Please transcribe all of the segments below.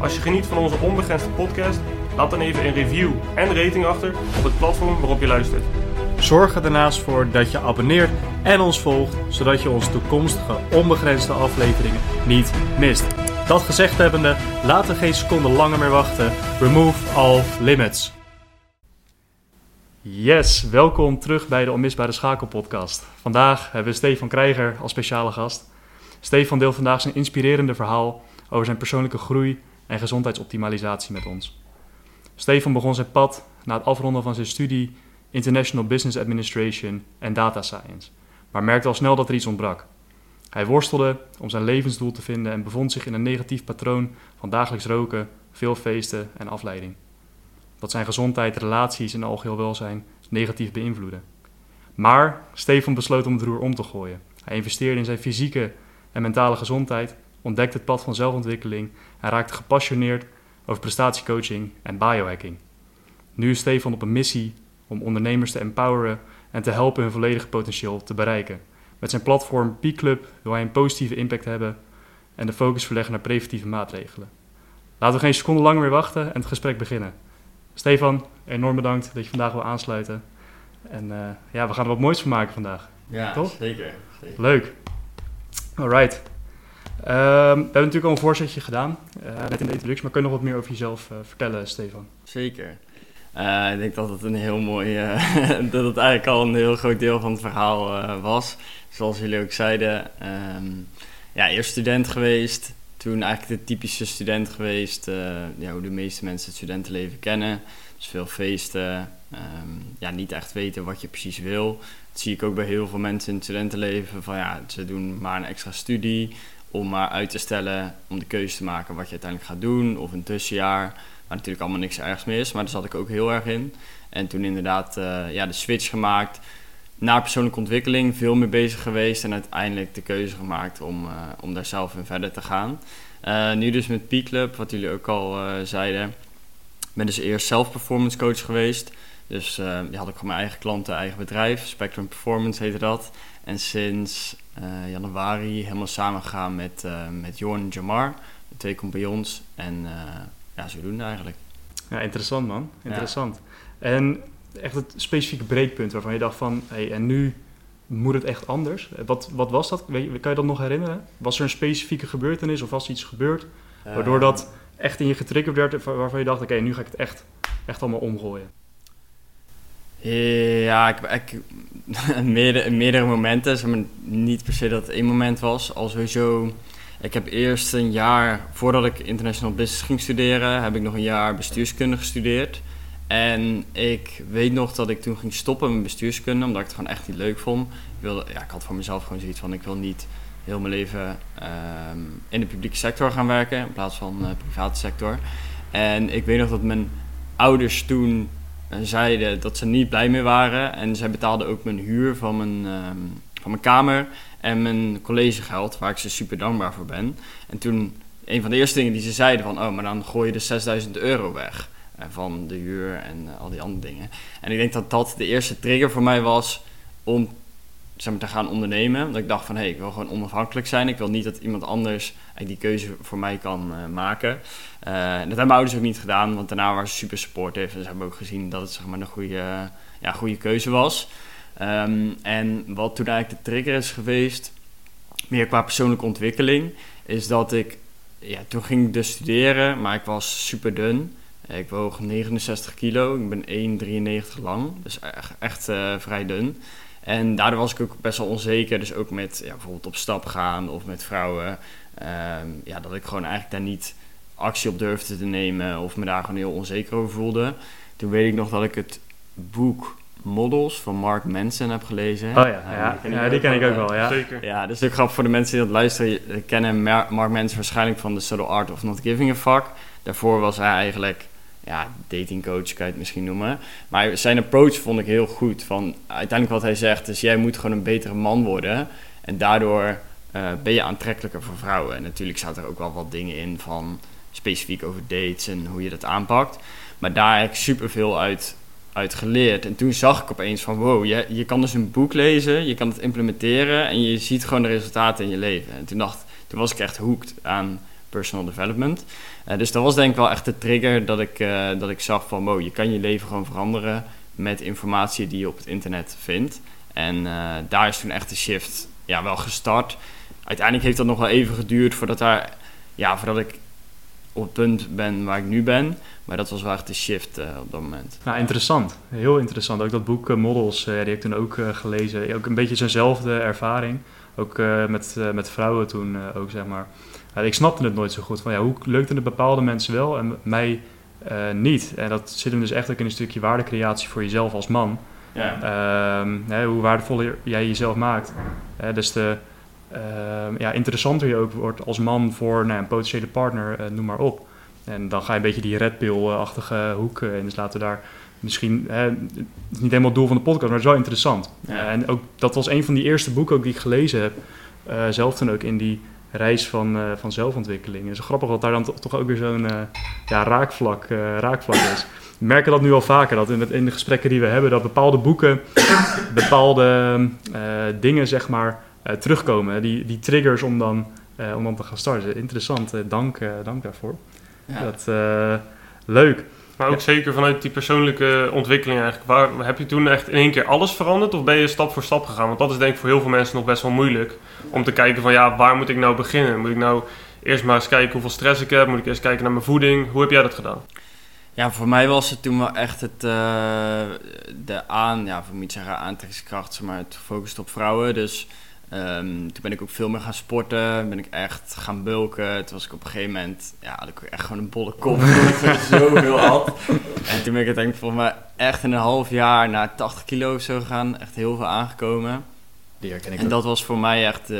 Als je geniet van onze onbegrensde podcast, laat dan even een review en rating achter op het platform waarop je luistert. Zorg er daarnaast voor dat je abonneert en ons volgt, zodat je onze toekomstige onbegrensde afleveringen niet mist. Dat gezegd hebbende, laten we geen seconde langer meer wachten. Remove all limits. Yes, welkom terug bij de Onmisbare Schakel podcast. Vandaag hebben we Stefan Krijger als speciale gast. Stefan deelt vandaag zijn inspirerende verhaal over zijn persoonlijke groei en gezondheidsoptimalisatie met ons. Stefan begon zijn pad na het afronden van zijn studie International Business Administration en Data Science, maar merkte al snel dat er iets ontbrak. Hij worstelde om zijn levensdoel te vinden en bevond zich in een negatief patroon van dagelijks roken, veel feesten en afleiding. Dat zijn gezondheid, relaties en algeheel welzijn negatief beïnvloeden. Maar Stefan besloot om het roer om te gooien. Hij investeerde in zijn fysieke en mentale gezondheid, ontdekte het pad van zelfontwikkeling en raakte gepassioneerd over prestatiecoaching en biohacking. Nu is Stefan op een missie om ondernemers te empoweren en te helpen hun volledige potentieel te bereiken. Met zijn platform P-Club wil hij een positieve impact hebben en de focus verleggen naar preventieve maatregelen. Laten we geen seconde langer meer wachten en het gesprek beginnen. Stefan, enorm bedankt dat je vandaag wil aansluiten. En eh, ja, we gaan er wat moois van maken vandaag. Ja, Toch? zeker. zeker. Leuk. Alright. Ehm, we hebben natuurlijk al een voorzetje gedaan, eh, net in de introductie, maar kun je nog wat meer over jezelf eh, vertellen, Stefan? Zeker. Eh, ik denk dat het een heel mooi, dat het eigenlijk al een heel groot deel van het verhaal was. Zoals jullie ook zeiden, ehm, ja, eerst student geweest, toen eigenlijk de typische student geweest, ja, hoe de meeste mensen het studentenleven kennen. Dus veel feesten, ehm, ja, niet echt weten wat je precies wil. Dat zie ik ook bij heel veel mensen in het studentenleven, van ja, ze doen maar een extra studie om maar uit te stellen om de keuze te maken wat je uiteindelijk gaat doen, of een tussenjaar. Waar natuurlijk allemaal niks ergs meer is, maar daar zat ik ook heel erg in. En toen inderdaad eh, ja, de switch gemaakt naar persoonlijke ontwikkeling, veel meer bezig geweest en uiteindelijk de keuze gemaakt om, eh, om daar zelf in verder te gaan. Eh, nu dus met P-Club, wat jullie ook al zeiden. Ben dus eerst zelf performance coach geweest. Dus die had ik gewoon mijn eigen klanten, eigen bedrijf. Spectrum Performance heette dat. En sinds eh, januari helemaal samengegaan met, eh met Jorn en Jamar. De twee compagnons. En eh, ja, zodoende eigenlijk. Ja, interessant man. Interessant. En echt het specifieke breekpunt waarvan je dacht van, hey, en nu moet het echt anders. Wat, wat was dat? Weet je, kan je dat nog herinneren? Was er een specifieke gebeurtenis of was iets gebeurd waardoor dat echt in je getriggerd werd waarvan je dacht, oké, nu ga ik het echt, echt allemaal omgooien? Ja, ik, ik, meerdere, meerdere momenten. Zeg maar, niet per se dat het één moment was. Al sowieso, ik heb eerst een jaar, voordat ik international business ging studeren, heb ik nog een jaar bestuurskunde gestudeerd. En ik weet nog dat ik toen ging stoppen met bestuurskunde, omdat ik het gewoon echt niet leuk vond. Ik, wilde, ja, ik had voor mezelf gewoon zoiets van, ik wil niet heel mijn leven ehm, in de publieke sector gaan werken, in plaats van de private sector. En ik weet nog dat mijn ouders toen eh, zeiden dat ze niet blij mee waren. En zij betaalden ook mijn huur van mijn, ehm, van mijn kamer en mijn collegegeld, waar ik ze super dankbaar voor ben. En toen, een van de eerste dingen die ze zeiden van, oh, maar dan gooi je de 6000 euro weg eh, van de huur en eh, al die andere dingen. En ik denk dat dat de eerste trigger voor mij was om zeg maar, te gaan ondernemen. Dat ik dacht van, hé, hey, ik wil gewoon onafhankelijk zijn. Ik wil niet dat iemand anders eigenlijk die keuze voor mij kan eh, maken. Eh, dat hebben mijn ouders ook niet gedaan, want daarna waren ze super supportive. En ze hebben ook gezien dat het zeg maar, een goede, ja, goede keuze was. Ehm, en wat toen eigenlijk de trigger is geweest, meer qua persoonlijke ontwikkeling, is dat ik, ja, toen ging ik dus studeren, maar ik was super dun. Ik woog 69 kilo, ik ben 1,93 lang, dus echt, echt eh, vrij dun. En daardoor was ik ook best wel onzeker, dus ook met ja, bijvoorbeeld op stap gaan of met vrouwen. Ehm, ja, dat ik gewoon eigenlijk daar niet actie op durfde te nemen of me daar gewoon heel onzeker over voelde. Toen weet ik nog dat ik het boek Models van Mark Manson heb gelezen. Oh ja, ja, ja, die ken ik ook wel. Ja. Zeker. Ja, dat is ook grappig voor de mensen die dat luisteren. Je- kennen Mar- Mark Manson waarschijnlijk van The Subtle Art of Not Giving a Fuck. Daarvoor was hij eigenlijk ja, datingcoach, kan je het misschien noemen. Maar zijn approach vond ik heel goed. Van, uiteindelijk wat hij zegt is, jij moet gewoon een betere man worden. En daardoor eh, ben je aantrekkelijker voor vrouwen. En natuurlijk zaten er ook wel wat dingen in van specifiek over dates en hoe je dat aanpakt. Maar daar heb ik superveel uit, uit geleerd. En toen zag ik opeens van, wow, je, je kan dus een boek lezen, je kan het implementeren en je ziet gewoon de resultaten in je leven. En toen, dacht, toen was ik echt hooked aan personal development. Eh, dus dat was denk ik wel echt de trigger dat ik, eh, dat ik zag van, wow, je kan je leven gewoon veranderen met informatie die je op het internet vindt. En eh, daar is toen echt de shift ja, wel gestart. Uiteindelijk heeft dat nog wel even geduurd voordat, daar, ja, voordat ik op het punt ben waar ik nu ben. Maar dat was wel echt de shift op dat moment. Nou, interessant. Heel interessant. Ook dat boek Models, die ik toen ook gelezen. Ook een beetje zijnzelfde ervaring. Ook met, met vrouwen toen ook, zeg maar. Ik snapte het nooit zo goed. Van, ja, hoe leukte het bepaalde mensen wel en mij eh, niet? En dat zit hem dus echt ook in een stukje waardecreatie voor jezelf als man. Ja. Ehm, hè, hoe waardevoller jij jezelf maakt. Hè, dus de ehm, ja, interessanter je ook wordt als man voor nou, een potentiële partner, eh, noem maar op. En dan ga je een beetje die red pill-achtige hoek eh, in. Dus laten we daar misschien... Hè, het is niet helemaal het doel van de podcast, maar het is wel interessant. Ja. en ook, dat was een van die eerste boeken ook die ik gelezen heb. zelf toen ook in die reis van, eh, van zelfontwikkeling. Het is grappig dat daar dan to- toch ook weer zo'n eh, ja, raakvlak, eh, raakvlak is. We merken dat nu al vaker, dat in, in de gesprekken die we hebben, dat bepaalde boeken, bepaalde dingen zeg maar terugkomen. Die, die triggers om dan, om dan te gaan starten. Interessant, dank, dank daarvoor. Ja. Dat, leuk. Maar ook zeker vanuit die persoonlijke ontwikkeling eigenlijk. Waar, heb je toen echt in één keer alles veranderd of ben je stap voor stap gegaan? Want dat is denk ik voor heel veel mensen nog best wel moeilijk. Om te kijken van ja, waar moet ik nou beginnen? Moet ik nou eerst maar eens kijken hoeveel stress ik heb? Moet ik eerst kijken naar mijn voeding? Hoe heb jij dat gedaan? Ja, voor mij was het toen wel echt het, eh, de aan, ja, moet niet zeggen aantrekkingskracht, maar het gefocust op vrouwen. Dus ehm, toen ben ik ook veel meer gaan sporten, ben ik echt gaan bulken. Toen was ik op een gegeven moment, ja, had ik echt gewoon een bolle kop, omdat ik zoveel had. En toen ben ik uiteindelijk volgens mij echt in een half jaar naar 80 kilo of zo gegaan, echt heel veel aangekomen. Die herken ik En dat was voor mij echt, eh,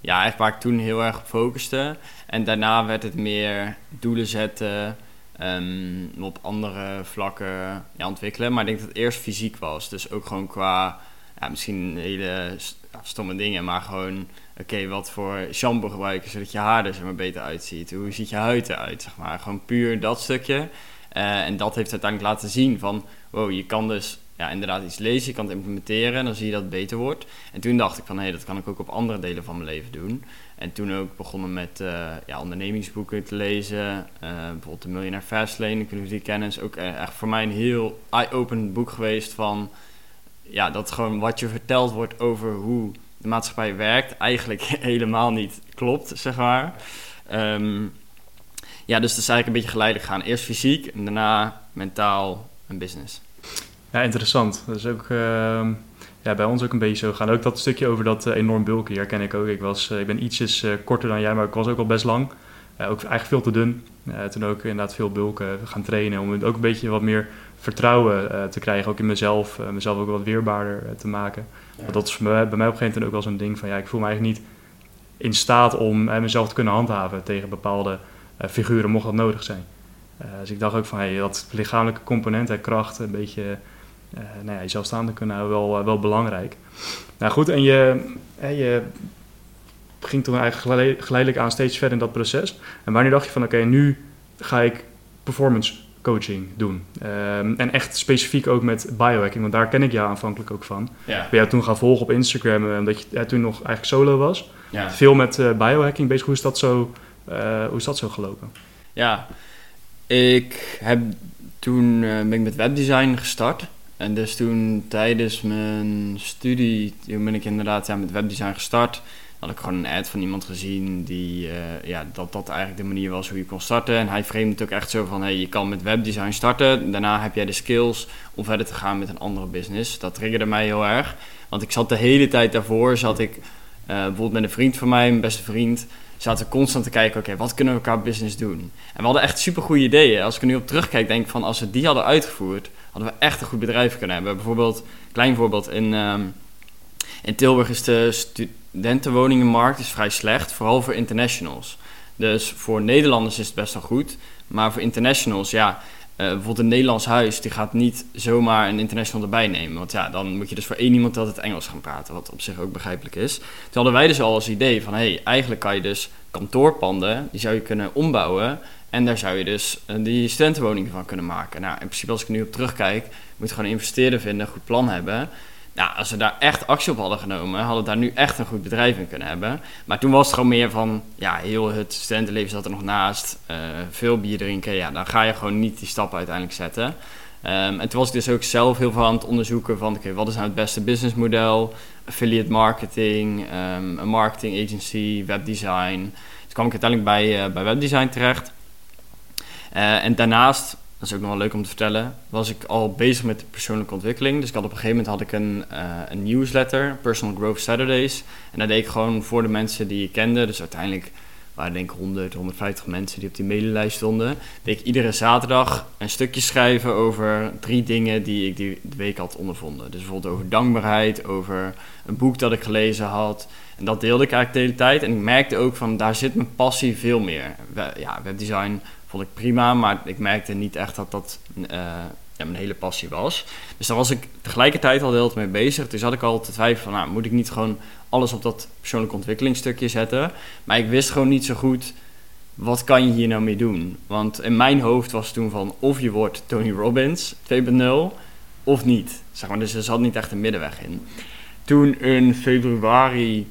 ja, eigenlijk waar ik toen heel erg op focuste. En daarna werd het meer doelen zetten, ehm, op andere vlakken ja, ontwikkelen. Maar ik denk dat het eerst fysiek was. Dus ook gewoon qua, ja, misschien hele stomme dingen, maar gewoon, oké, wat voor shampoo gebruiken zodat je haar er zeg maar, beter uitziet? Hoe ziet je huid eruit, zeg maar? Gewoon puur dat stukje. Eh, en dat heeft uiteindelijk laten zien van, wow, je kan dus ja, inderdaad iets lezen, je kan het implementeren en dan zie je dat het beter wordt. En toen dacht ik van, hé, dat kan ik ook op andere delen van mijn leven doen. En toen ook begonnen met eh, ja, ondernemingsboeken te lezen. Eh, bijvoorbeeld de Millionaire Fastlane, ik weet die kennen. is ook eh, echt voor mij een heel eye-openend boek geweest van... Ja, dat gewoon wat je verteld wordt over hoe de maatschappij werkt... eigenlijk helemaal niet klopt, zeg maar. Ehm, ja, dus dat is eigenlijk een beetje geleidelijk gaan. Eerst fysiek en daarna mentaal en business. Ja, interessant. Dat is ook ehm, ja, bij ons ook een beetje zo gegaan. Ook dat stukje over dat eh, enorm bulken, herken ik ook. Ik, was, eh, ik ben ietsjes eh, korter dan jij, maar ik was ook al best lang. Ook eigenlijk veel te dun. Toen ook inderdaad veel bulken gaan trainen. Om ook een beetje wat meer vertrouwen eh, te krijgen. Ook in mezelf. eh, mezelf ook wat weerbaarder eh, te maken. Want dat is bij mij, op een gegeven moment ook wel zo'n ding van... Ja, ik voel me eigenlijk niet in staat om mezelf te kunnen handhaven tegen bepaalde figuren, mocht dat nodig zijn. Dus ik dacht ook van, hey, dat lichamelijke component en kracht, een beetje nou ja, jezelf staande kunnen houden, wel, wel belangrijk. Nou goed, en je, je ging toen eigenlijk geleid- geleidelijk aan steeds verder in dat proces. En wanneer dacht je van, oké, nu ga ik performance coaching doen? Ehm, en echt specifiek ook met biohacking, want daar ken ik jou aanvankelijk ook van. Ja. Ben jou toen gaan volgen op Instagram, eh, omdat je eh, toen nog eigenlijk solo was. Ja. Veel met eh, biohacking bezig. Hoe is dat zo, hoe is dat zo gelopen? Ja, ik heb toen ben ik met webdesign gestart. En dus toen tijdens mijn studie, toen ben ik inderdaad ja, met webdesign gestart. Had ik gewoon een ad van iemand gezien die, eh, ja, dat dat eigenlijk de manier was hoe je kon starten. En hij framed het ook echt zo van, hey, je kan met webdesign starten. Daarna heb jij de skills om verder te gaan met een andere business. Dat triggerde mij heel erg. Want ik zat de hele tijd daarvoor, zat ik eh, bijvoorbeeld met een vriend van mij, mijn beste vriend. zaten constant te kijken, oké, wat kunnen we qua business doen? En we hadden echt super goede ideeën. Als ik er nu op terugkijk, denk ik van, als we die hadden uitgevoerd, hadden we echt een goed bedrijf kunnen hebben. Bijvoorbeeld, klein voorbeeld, in, ehm, in Tilburg is de studentenwoningenmarkt is vrij slecht, vooral voor internationals. Dus voor Nederlanders is het best wel goed, maar voor internationals, ja, uh, bijvoorbeeld een Nederlands huis, die gaat niet zomaar een international erbij nemen. Want ja, dan moet je dus voor één iemand altijd Engels gaan praten, wat op zich ook begrijpelijk is. Toen hadden wij dus al als idee van, hé, hey, eigenlijk kan je dus kantoorpanden, die zou je kunnen ombouwen. En daar zou je dus uh, die studentenwoningen van kunnen maken. Nou, in principe als ik nu op terugkijk, moet je gewoon investeren vinden, goed plan hebben. Nou, als we daar echt actie op hadden genomen, hadden we daar nu echt een goed bedrijf in kunnen hebben. Maar toen was het gewoon meer van, ja, heel het studentenleven zat er nog naast. Uh, veel bier drinken, ja, dan ga je gewoon niet die stappen uiteindelijk zetten. Um, en toen was ik dus ook zelf heel veel aan het onderzoeken van, oké, wat is nou het beste businessmodel? Affiliate marketing, um, een marketing agency, webdesign. Toen kwam ik uiteindelijk bij, uh, bij webdesign terecht. Uh, en daarnaast dat is ook nog wel leuk om te vertellen, was ik al bezig met persoonlijke ontwikkeling. Dus ik had op een gegeven moment had ik een, uh, een newsletter, Personal Growth Saturdays. En dat deed ik gewoon voor de mensen die ik kende. Dus uiteindelijk waren denk ik 100, 150 mensen die op die mailinlijst stonden. Deed ik iedere zaterdag een stukje schrijven over drie dingen die ik die week had ondervonden. Dus bijvoorbeeld over dankbaarheid, over een boek dat ik gelezen had. En dat deelde ik eigenlijk de hele tijd. En ik merkte ook van, daar zit mijn passie veel meer. Ja, webdesign vond ik prima, maar ik merkte niet echt dat dat uh, ja, mijn hele passie was. Dus daar was ik tegelijkertijd al heel mee bezig. Dus had ik al te twijfelen van, nou, moet ik niet gewoon alles op dat persoonlijke ontwikkelingsstukje zetten? Maar ik wist gewoon niet zo goed, wat kan je hier nou mee doen? Want in mijn hoofd was toen van, of je wordt Tony Robbins 2.0, of niet. Zeg maar, dus er zat niet echt een middenweg in. Toen in februari,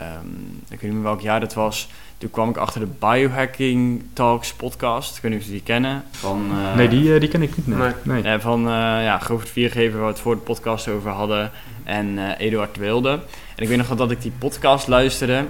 um, ik weet niet meer welk jaar dat was toen kwam ik achter de Biohacking Talks podcast. Ik weet niet of jullie die kennen. Van, uh, nee, die, uh, die ken ik niet. Nee. nee. Uh, van ja, Govert Viergever, waar we het voor de podcast over hadden. En Eduard Wilde. En ik weet nog wel dat ik die podcast luisterde.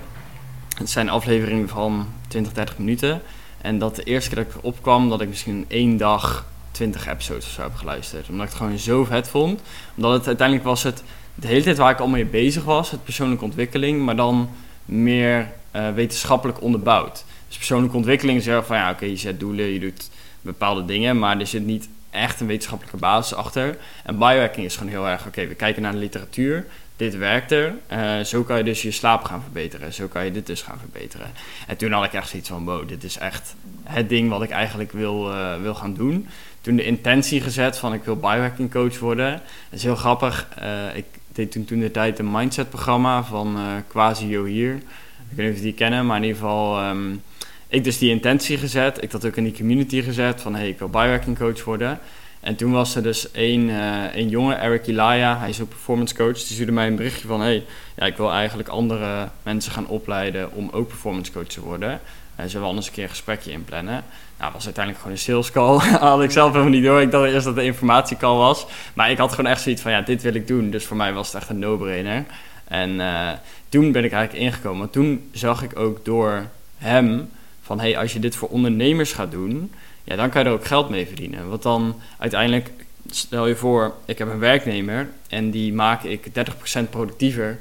Het zijn afleveringen van 20, 30 minuten. En dat de eerste keer dat ik erop kwam, dat ik misschien één dag 20 episodes of zo heb geluisterd. Omdat ik het gewoon zo vet vond. Omdat het uiteindelijk was het de hele tijd waar ik al mee bezig was. Het persoonlijke ontwikkeling. Maar dan meer uh, wetenschappelijk onderbouwd. Dus persoonlijke ontwikkeling is van ja, oké, je zet doelen, je doet bepaalde dingen, maar er zit niet echt een wetenschappelijke basis achter. En biohacking is gewoon heel erg, oké, we kijken naar de literatuur, dit werkt er, uh, zo kan je dus je slaap gaan verbeteren, zo kan je dit dus gaan verbeteren. En toen had ik echt zoiets van, wow, dit is echt het ding wat ik eigenlijk wil, uh, wil gaan doen. Toen de intentie gezet van ik wil biohacking coach worden. Dat is heel grappig. ik deed toen, toen de tijd een mindset programma van Quasi hier. Ik weet niet of die kennen, maar in ieder geval... Um, ik dus die intentie gezet. Ik had ook in die community gezet van... hey, ik wil biohacking coach worden. En toen was er dus één, uh, jongen, Eric Ilaya, hij is ook performance coach. Die stuurde mij een berichtje van... hey, ja, ik wil eigenlijk andere mensen gaan opleiden om ook performance coach te worden. Uh, zullen we anders een keer een gesprekje inplannen? Nou, was uiteindelijk gewoon een sales call. had ik zelf helemaal niet door. Ik dacht eerst dat het een informatiecall was. Maar ik had gewoon echt zoiets van, ja, dit wil ik doen. Dus voor mij was het echt een no-brainer. En uh, toen ben ik eigenlijk ingekomen. Toen zag ik ook door hem van hey, als je dit voor ondernemers gaat doen, ja, dan kan je er ook geld mee verdienen. Want dan uiteindelijk, stel je voor, ik heb een werknemer en die maak ik 30% productiever.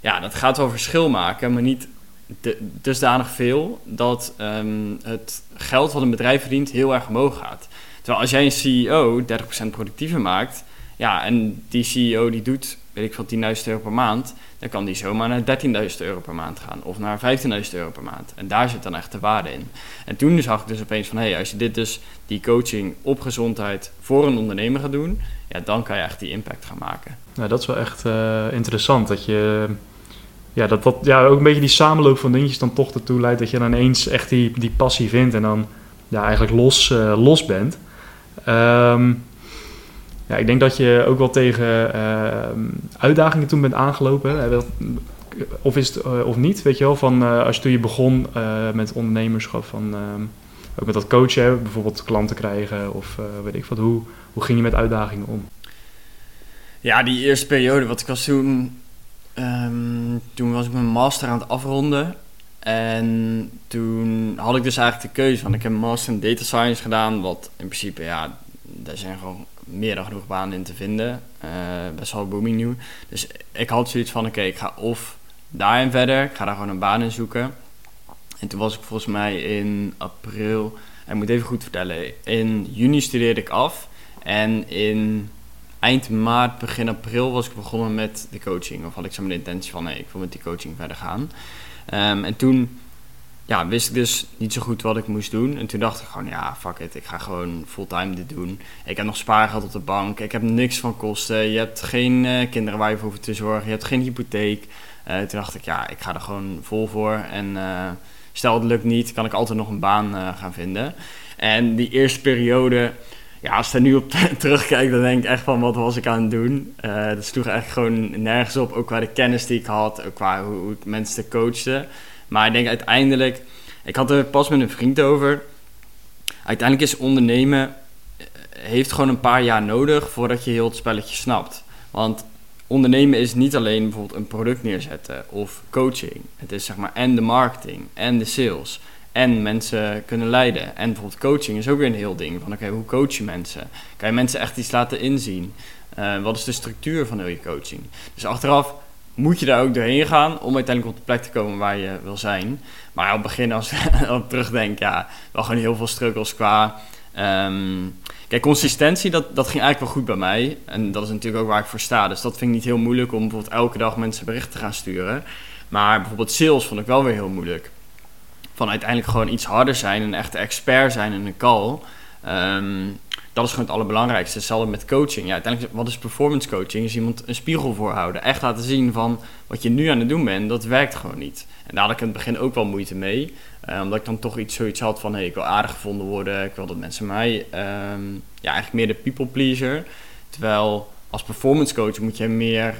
Ja, dat gaat wel verschil maken, maar niet dusdanig veel dat um, het geld wat een bedrijf verdient heel erg omhoog gaat. Terwijl als jij een CEO 30% productiever maakt, ja, en die CEO die doet, weet ik van 10.000 euro per maand, dan kan die zomaar naar 13.000 euro per maand gaan of naar 15.000 euro per maand. En daar zit dan echt de waarde in. En toen zag ik dus opeens van, hé, hey, als je dit dus, die coaching op gezondheid voor een ondernemer gaat doen, ja, dan kan je echt die impact gaan maken. Nou, dat is wel echt uh, interessant, dat je... Ja, dat, dat ja, ook een beetje die samenloop van dingetjes dan toch ertoe leidt dat je dan eens echt die, die passie vindt en dan ja, eigenlijk los, uh, los bent. Um, ja, ik denk dat je ook wel tegen uh, uitdagingen toen bent aangelopen. Of is het uh, of niet, weet je wel. Van, uh, als je toen je begon met ondernemerschap, van, ehm, ook met dat coachen, bijvoorbeeld klanten krijgen of weet ik wat. Hoe, hoe ging je met uitdagingen om? Ja, die eerste periode, wat ik was toen... Um, toen was ik mijn master aan het afronden. En toen had ik dus eigenlijk de keuze van... Ik heb master in data science gedaan, wat in principe, ja... Daar zijn gewoon meer dan genoeg banen in te vinden. Uh, best wel booming nu. Dus ik had zoiets van, oké, ik ga of daarin verder. Ik ga daar gewoon een baan in zoeken. En toen was ik volgens mij in april, ik moet even goed vertellen, in juni studeerde ik af. En in eind maart, begin april was ik begonnen met de coaching. Of had ik zo de intentie van, nee, ik wil met die coaching verder gaan. Ehm, en toen ja, wist ik dus niet zo goed wat ik moest doen. En toen dacht ik gewoon, ja, fuck it, ik ga gewoon fulltime dit doen. Ik heb nog spaargeld op de bank, ik heb niks van kosten. Je hebt geen uh, kinderen waar je voor hoeft te zorgen, je hebt geen hypotheek. Uh, toen dacht ik, ja, ik ga er gewoon vol voor. En uh, stel het lukt niet, kan ik altijd nog een baan gaan vinden. En die eerste periode ja, als ik er nu op terugkijk, dan denk ik echt van wat was ik aan het doen. Dat sloeg echt gewoon nergens op, ook qua de kennis die ik had, ook qua hoe, hoe ik mensen coachte. Maar ik denk uiteindelijk, ik had er pas met een vriend over. Uiteindelijk is ondernemen, eh, heeft gewoon een paar jaar nodig voordat je heel het spelletje snapt. Want ondernemen is niet alleen bijvoorbeeld een product neerzetten of coaching. Het is zeg maar en de marketing en de sales en mensen kunnen leiden. En bijvoorbeeld coaching is ook weer een heel ding. Van oké, hoe coach je mensen? Kan je mensen echt iets laten inzien? Uh, wat is de structuur van heel je coaching? Dus achteraf moet je daar ook doorheen gaan om uiteindelijk op de plek te komen waar je wil zijn. Maar op het begin, als ik terugdenk, ja, wel gewoon heel veel struggles qua... Um, kijk, consistentie, dat, dat ging eigenlijk wel goed bij mij. En dat is natuurlijk ook waar ik voor sta. Dus dat vind ik niet heel moeilijk om bijvoorbeeld elke dag mensen berichten te gaan sturen. Maar bijvoorbeeld sales vond ik wel weer heel moeilijk van uiteindelijk gewoon iets harder zijn, een echte expert zijn in een call. Ehm, dat is gewoon het allerbelangrijkste. Hetzelfde met coaching. Ja, uiteindelijk, wat is performance coaching? Is iemand een spiegel voorhouden. Echt laten zien van wat je nu aan het doen bent, dat werkt gewoon niet. En daar had ik in het begin ook wel moeite mee. Uh, omdat ik dan toch iets, zoiets had van, hey, ik wil aardig gevonden worden. Ik wil dat mensen mij, um, ja, eigenlijk meer de people pleaser. Terwijl als performance coach moet je meer,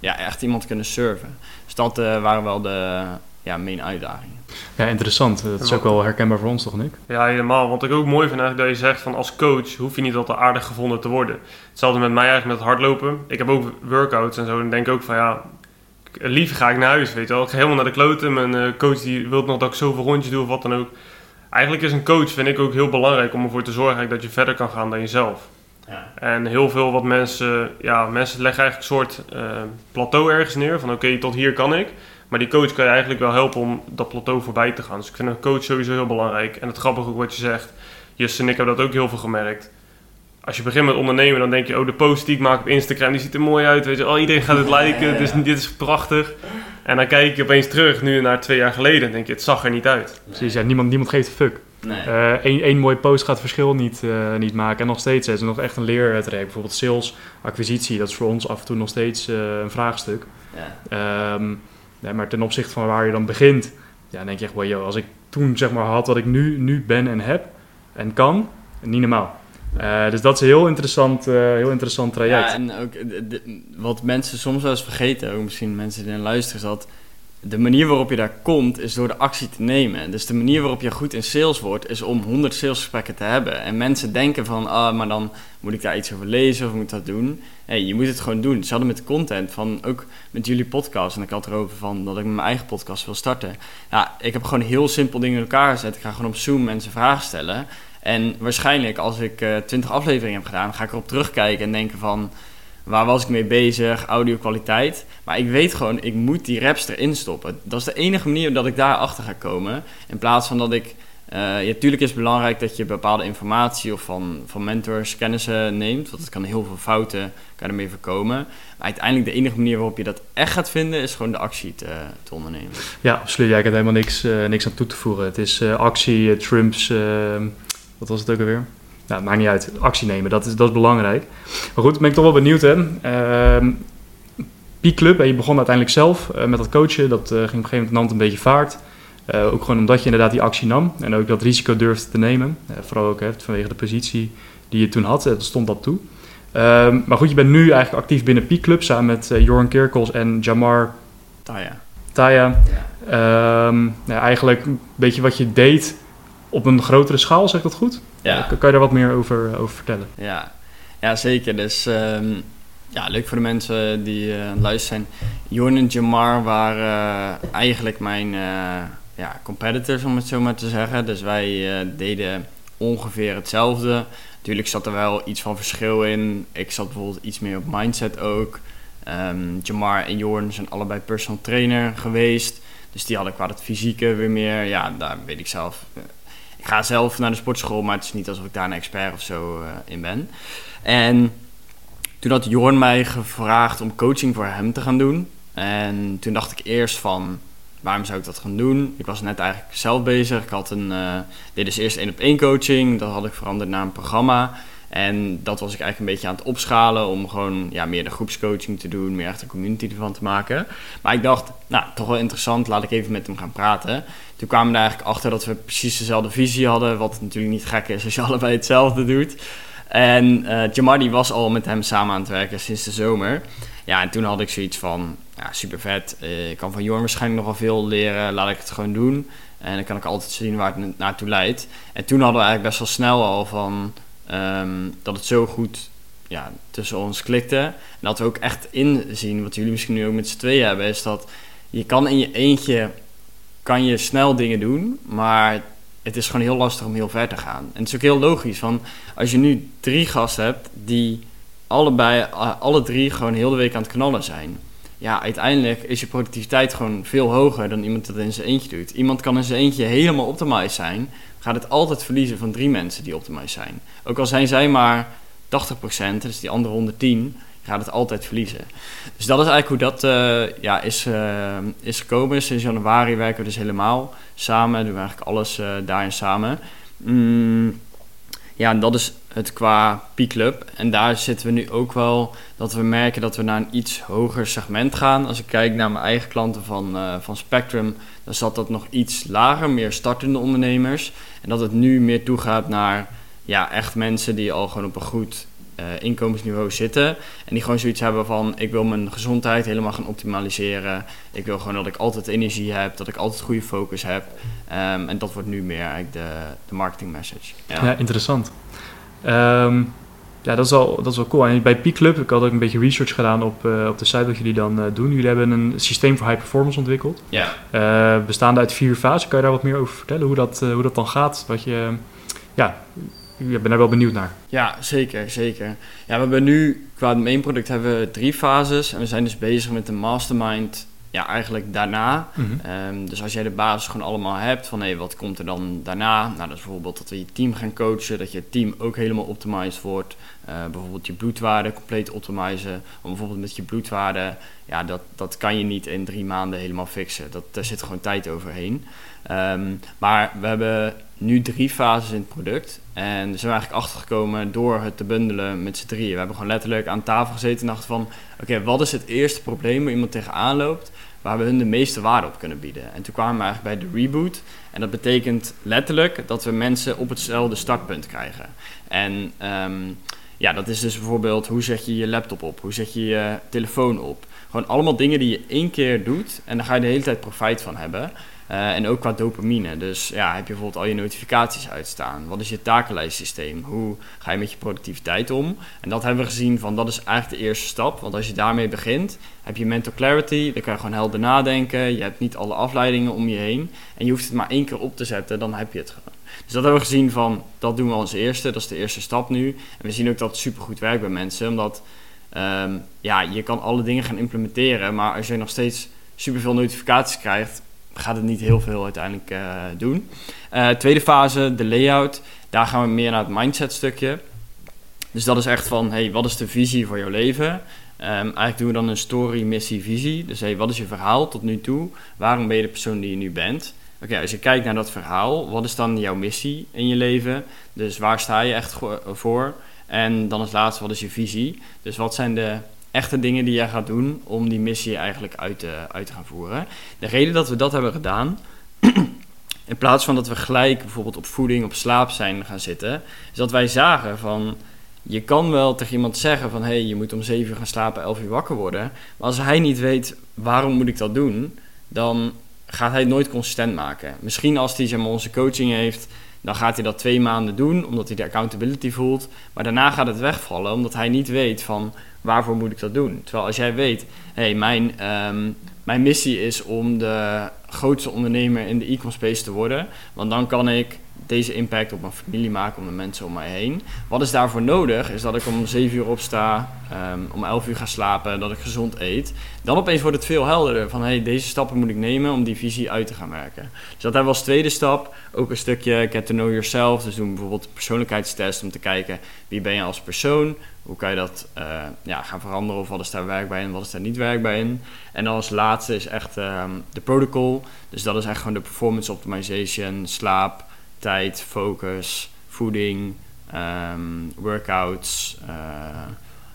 ja, echt iemand kunnen serven. Dus dat uh, waren wel de, ja, main uitdagingen. Ja, interessant. Dat is ook wel herkenbaar voor ons, toch, Nick? Ja, helemaal. Wat ik ook mooi vind eigenlijk dat je zegt van als coach hoef je niet altijd aardig gevonden te worden. Hetzelfde met mij eigenlijk met hardlopen. Ik heb ook workouts en zo. En denk ook van ja, liever ga ik naar huis, weet je wel. Ik ga helemaal naar de kloten. Mijn uh, coach die wil nog dat ik zoveel rondjes doe of wat dan ook. Eigenlijk is een coach, vind ik ook heel belangrijk om ervoor te zorgen dat je verder kan gaan dan jezelf. Ja. En heel veel wat mensen, ja, mensen leggen eigenlijk een soort uh, plateau ergens neer van oké, tot hier kan ik. Maar die coach kan je eigenlijk wel helpen om dat plateau voorbij te gaan. Dus ik vind een coach sowieso heel belangrijk. En het grappige ook wat je zegt. Jesse en ik hebben dat ook heel veel gemerkt. Als je begint met ondernemen, dan denk je, oh, de post die ik maak op Instagram, die ziet er mooi uit. Weet je, oh, iedereen gaat het liken, dus dit is prachtig. En dan kijk je opeens terug, nu naar twee jaar geleden, en denk je, het zag er niet uit. Precies, ja, niemand, niemand geeft een fuck. Nee. Eén uh, mooie post gaat het verschil niet, uh, niet maken. En nog steeds is er nog echt een leertraject. Bijvoorbeeld sales, acquisitie, dat is voor ons af en toe nog steeds uh, een vraagstuk. Ja. Um, Nee, maar ten opzichte van waar je dan begint, ja, denk je echt, well, als ik toen zeg maar had wat ik nu, nu ben en heb en kan, niet normaal. Uh, dus dat is een heel interessant, uh, heel interessant traject. Ja, en ook de, wat mensen soms wel eens vergeten, ook misschien mensen die luisteren, is dat de manier waarop je daar komt, is door de actie te nemen. Dus de manier waarop je goed in sales wordt, is om 100 salesgesprekken te hebben. En mensen denken van, ah, maar dan moet ik daar iets over lezen of moet dat doen. Nee, je moet het gewoon doen. Ze hadden met content, van, ook met jullie podcast, en ik had erover van dat ik mijn eigen podcast wil starten. Ja, ik heb gewoon heel simpel dingen in elkaar gezet. Ik ga gewoon op Zoom mensen vragen stellen. En waarschijnlijk, als ik uh, eh, 20 afleveringen heb gedaan, ga ik erop terugkijken en denken van Waar was ik mee bezig? Audio kwaliteit. Maar ik weet gewoon, ik moet die raps erin stoppen. Dat is de enige manier dat ik daar achter ga komen. In plaats van dat ik... Uh, ja, natuurlijk is het belangrijk dat je bepaalde informatie of van, van mentors kennissen neemt. Want het kan heel veel fouten kan voorkomen. Maar uiteindelijk de enige manier waarop je dat echt gaat vinden... is gewoon de actie te, te ondernemen. Ja, absoluut. Ja, ik heb helemaal niks, uh, niks aan toe te voegen. Het is uh, actie, Trumps... wat was het ook alweer? Nou, maakt niet uit. Actie nemen, dat is, dat is belangrijk. Maar goed, ben ik toch wel benieuwd. Hè? Uh, Peak Club, en je begon uiteindelijk zelf uh, met dat coachen. Dat uh, ging op een gegeven moment nam een beetje vaart. Uh, ook gewoon omdat je inderdaad die actie nam en ook dat risico durfde te nemen. vooral ook hè, vanwege de positie die je toen had, dat stond dat toe. Ehm, maar goed, je bent nu eigenlijk actief binnen Peak Club samen met Joran Kerkels en Jamar Taya. Taya. Ja. Um, nou, eigenlijk een beetje wat je deed op een grotere schaal, zeg dat goed? Ja. Kan, je daar wat meer over, over vertellen? Ja. ja, zeker. Dus um, ja, leuk voor de mensen die uh, aan het luisteren zijn. Jorn en Jamar waren uh, eigenlijk mijn uh, ja, competitors, om het zo maar te zeggen. Dus wij deden ongeveer hetzelfde. Natuurlijk zat er wel iets van verschil in. Ik zat bijvoorbeeld iets meer op mindset ook. Um, Jamar en Jorn zijn allebei personal trainer geweest. Dus die hadden qua het fysieke weer meer, ja, daar weet ik zelf. Ik ga zelf naar de sportschool, maar het is niet alsof ik daar een expert of zo eh, in ben. En toen had Jorn mij gevraagd om coaching voor hem te gaan doen. En toen dacht ik eerst van, waarom zou ik dat gaan doen? Ik was net eigenlijk zelf bezig. Ik had een, eh dit is eerst één op één coaching. Dat had ik veranderd naar een programma. En dat was ik eigenlijk een beetje aan het opschalen om gewoon ja, meer de groepscoaching te doen, meer echt een community ervan te maken. Maar ik dacht, nou, toch wel interessant, laat ik even met hem gaan praten. Toen kwamen we er eigenlijk achter dat we precies dezelfde visie hadden, wat natuurlijk niet gek is als je allebei hetzelfde doet. En Jamadi was al met hem samen aan het werken sinds de zomer. Ja, en toen had ik zoiets van, ja, super vet. Eh, ik kan van Jorn waarschijnlijk nog wel veel leren, laat ik het gewoon doen. En dan kan ik altijd zien waar het na- naartoe leidt. En toen hadden we eigenlijk best wel snel al van ehm, dat het zo goed ja, tussen ons klikte. En dat we ook echt inzien, wat jullie misschien nu ook met z'n tweeën hebben, is dat je kan in je eentje kan je snel dingen doen, maar het is gewoon heel lastig om heel ver te gaan. En het is ook heel logisch, van als je nu drie gasten hebt die allebei, alle drie gewoon heel de week aan het knallen zijn. Ja, uiteindelijk is je productiviteit gewoon veel hoger dan iemand dat in zijn eentje doet. Iemand kan in zijn eentje helemaal optimized zijn, gaat het altijd verliezen van drie mensen die optimized zijn. Ook al zijn zij maar 80%, dus die andere 110, gaat het altijd verliezen. Dus dat is eigenlijk hoe dat eh, ja, is, eh, is gekomen. Sinds januari werken we dus helemaal samen, doen we eigenlijk alles eh, daarin samen. Mm, ja, en dat is het qua P-Club. En daar zitten we nu ook wel dat we merken dat we naar een iets hoger segment gaan. Als ik kijk naar mijn eigen klanten van, eh, van Spectrum, dan zat dat nog iets lager, meer startende ondernemers. En dat het nu meer toegaat naar ja, echt mensen die al gewoon op een goed inkomensniveau zitten. En die gewoon zoiets hebben van: ik wil mijn gezondheid helemaal gaan optimaliseren. Ik wil gewoon dat ik altijd energie heb, dat ik altijd goede focus heb. Ehm, en dat wordt nu meer eigenlijk de, de marketing message. Ja, interessant. Ehm, ja, dat is, wel, dat is wel cool. En bij Peak Club, ik had ook een beetje research gedaan op, eh, op de site wat jullie dan eh, doen. Jullie hebben een systeem voor high performance ontwikkeld. ja. Eh, bestaande uit vier fasen. Kan je daar wat meer over vertellen? Hoe dat, eh, hoe dat dan gaat? Wat je, ja, ik ben daar wel benieuwd naar. Ja, zeker, zeker. Ja, we hebben nu qua het main product hebben we drie fases. En we zijn dus bezig met de mastermind, ja, eigenlijk daarna. Ehm, dus als jij de basis gewoon allemaal hebt van hé, wat komt er dan daarna? Nou, dat is bijvoorbeeld dat we je team gaan coachen, dat je team ook helemaal optimized wordt. Eh, bijvoorbeeld je bloedwaarde compleet optimizen. Om bijvoorbeeld met je bloedwaarde, ja, dat, dat kan je niet in drie maanden helemaal fixen. Dat, daar zit gewoon tijd overheen. Ehm, maar we hebben nu drie fases in het product. En zijn we eigenlijk achtergekomen door het te bundelen met z'n drieën. We hebben gewoon letterlijk aan tafel gezeten en dachten van... Oké, wat is het eerste probleem waar iemand tegenaan loopt... waar we hun de meeste waarde op kunnen bieden? En toen kwamen we eigenlijk bij de reboot. En dat betekent letterlijk dat we mensen op hetzelfde startpunt krijgen. En ehm, ja, dat is dus bijvoorbeeld hoe zet je je laptop op? Hoe zet je je telefoon op? Gewoon allemaal dingen die je één keer doet en daar ga je de hele tijd profijt van hebben. Eh, en ook qua dopamine. Dus ja, heb je bijvoorbeeld al je notificaties uitstaan? Wat is je takenlijstsysteem? Hoe ga je met je productiviteit om? En dat hebben we gezien van dat is eigenlijk de eerste stap. Want als je daarmee begint, heb je mental clarity. Dan kan je gewoon helder nadenken. Je hebt niet alle afleidingen om je heen. En je hoeft het maar één keer op te zetten, dan heb je het gewoon. Dus dat hebben we gezien van, dat doen we als eerste. Dat is de eerste stap nu. En we zien ook dat het supergoed werkt bij mensen. Omdat, ehm, ja, je kan alle dingen gaan implementeren. Maar als je nog steeds superveel notificaties krijgt, gaat het niet heel veel uiteindelijk eh, doen. Eh, tweede fase, de layout. Daar gaan we meer naar het mindset stukje. Dus dat is echt van, hey, wat is de visie voor jouw leven? Ehm, eigenlijk doen we dan een story, missie, visie. Dus hey, wat is je verhaal tot nu toe? Waarom ben je de persoon die je nu bent? Oké, als je kijkt naar dat verhaal, wat is dan jouw missie in je leven? Dus waar sta je echt voor? En dan als laatste, wat is je visie? Dus wat zijn de echte dingen die jij gaat doen om die missie eigenlijk uit te, uit te gaan voeren? De reden dat we dat hebben gedaan, in plaats van dat we gelijk bijvoorbeeld op voeding, op slaap zijn gaan zitten, is dat wij zagen van, je kan wel tegen iemand zeggen van, hé, hey, je moet om 7 uur gaan slapen, 11 uur wakker worden. Maar als hij niet weet, waarom moet ik dat doen, dan gaat hij het nooit consistent maken. Misschien als hij zeg onze coaching heeft, dan gaat hij dat twee maanden doen, omdat hij de accountability voelt. Maar daarna gaat het wegvallen, omdat hij niet weet van waarvoor moet ik dat doen? Terwijl als jij weet, hé, hey, mijn, ehm, mijn missie is om de grootste ondernemer in de e-commerce space te worden, want dan kan ik deze impact op mijn familie maken, op de mensen om mij heen. Wat is daarvoor nodig? Is dat ik om 7 uur opsta, um, om 11 uur ga slapen, dat ik gezond eet. Dan opeens wordt het veel helderder van hey, deze stappen moet ik nemen om die visie uit te gaan werken. Dus dat hebben we als tweede stap. Ook een stukje get to know yourself. Dus doen bijvoorbeeld een persoonlijkheidstest om te kijken wie ben je als persoon. Hoe kan je dat uh, ja, gaan veranderen of wat is daar werkbaar in wat is daar niet werkbaar in. En dan als laatste is echt um, de protocol. Dus dat is echt gewoon de performance optimization, slaap, tijd, focus, voeding, um, workouts, uh,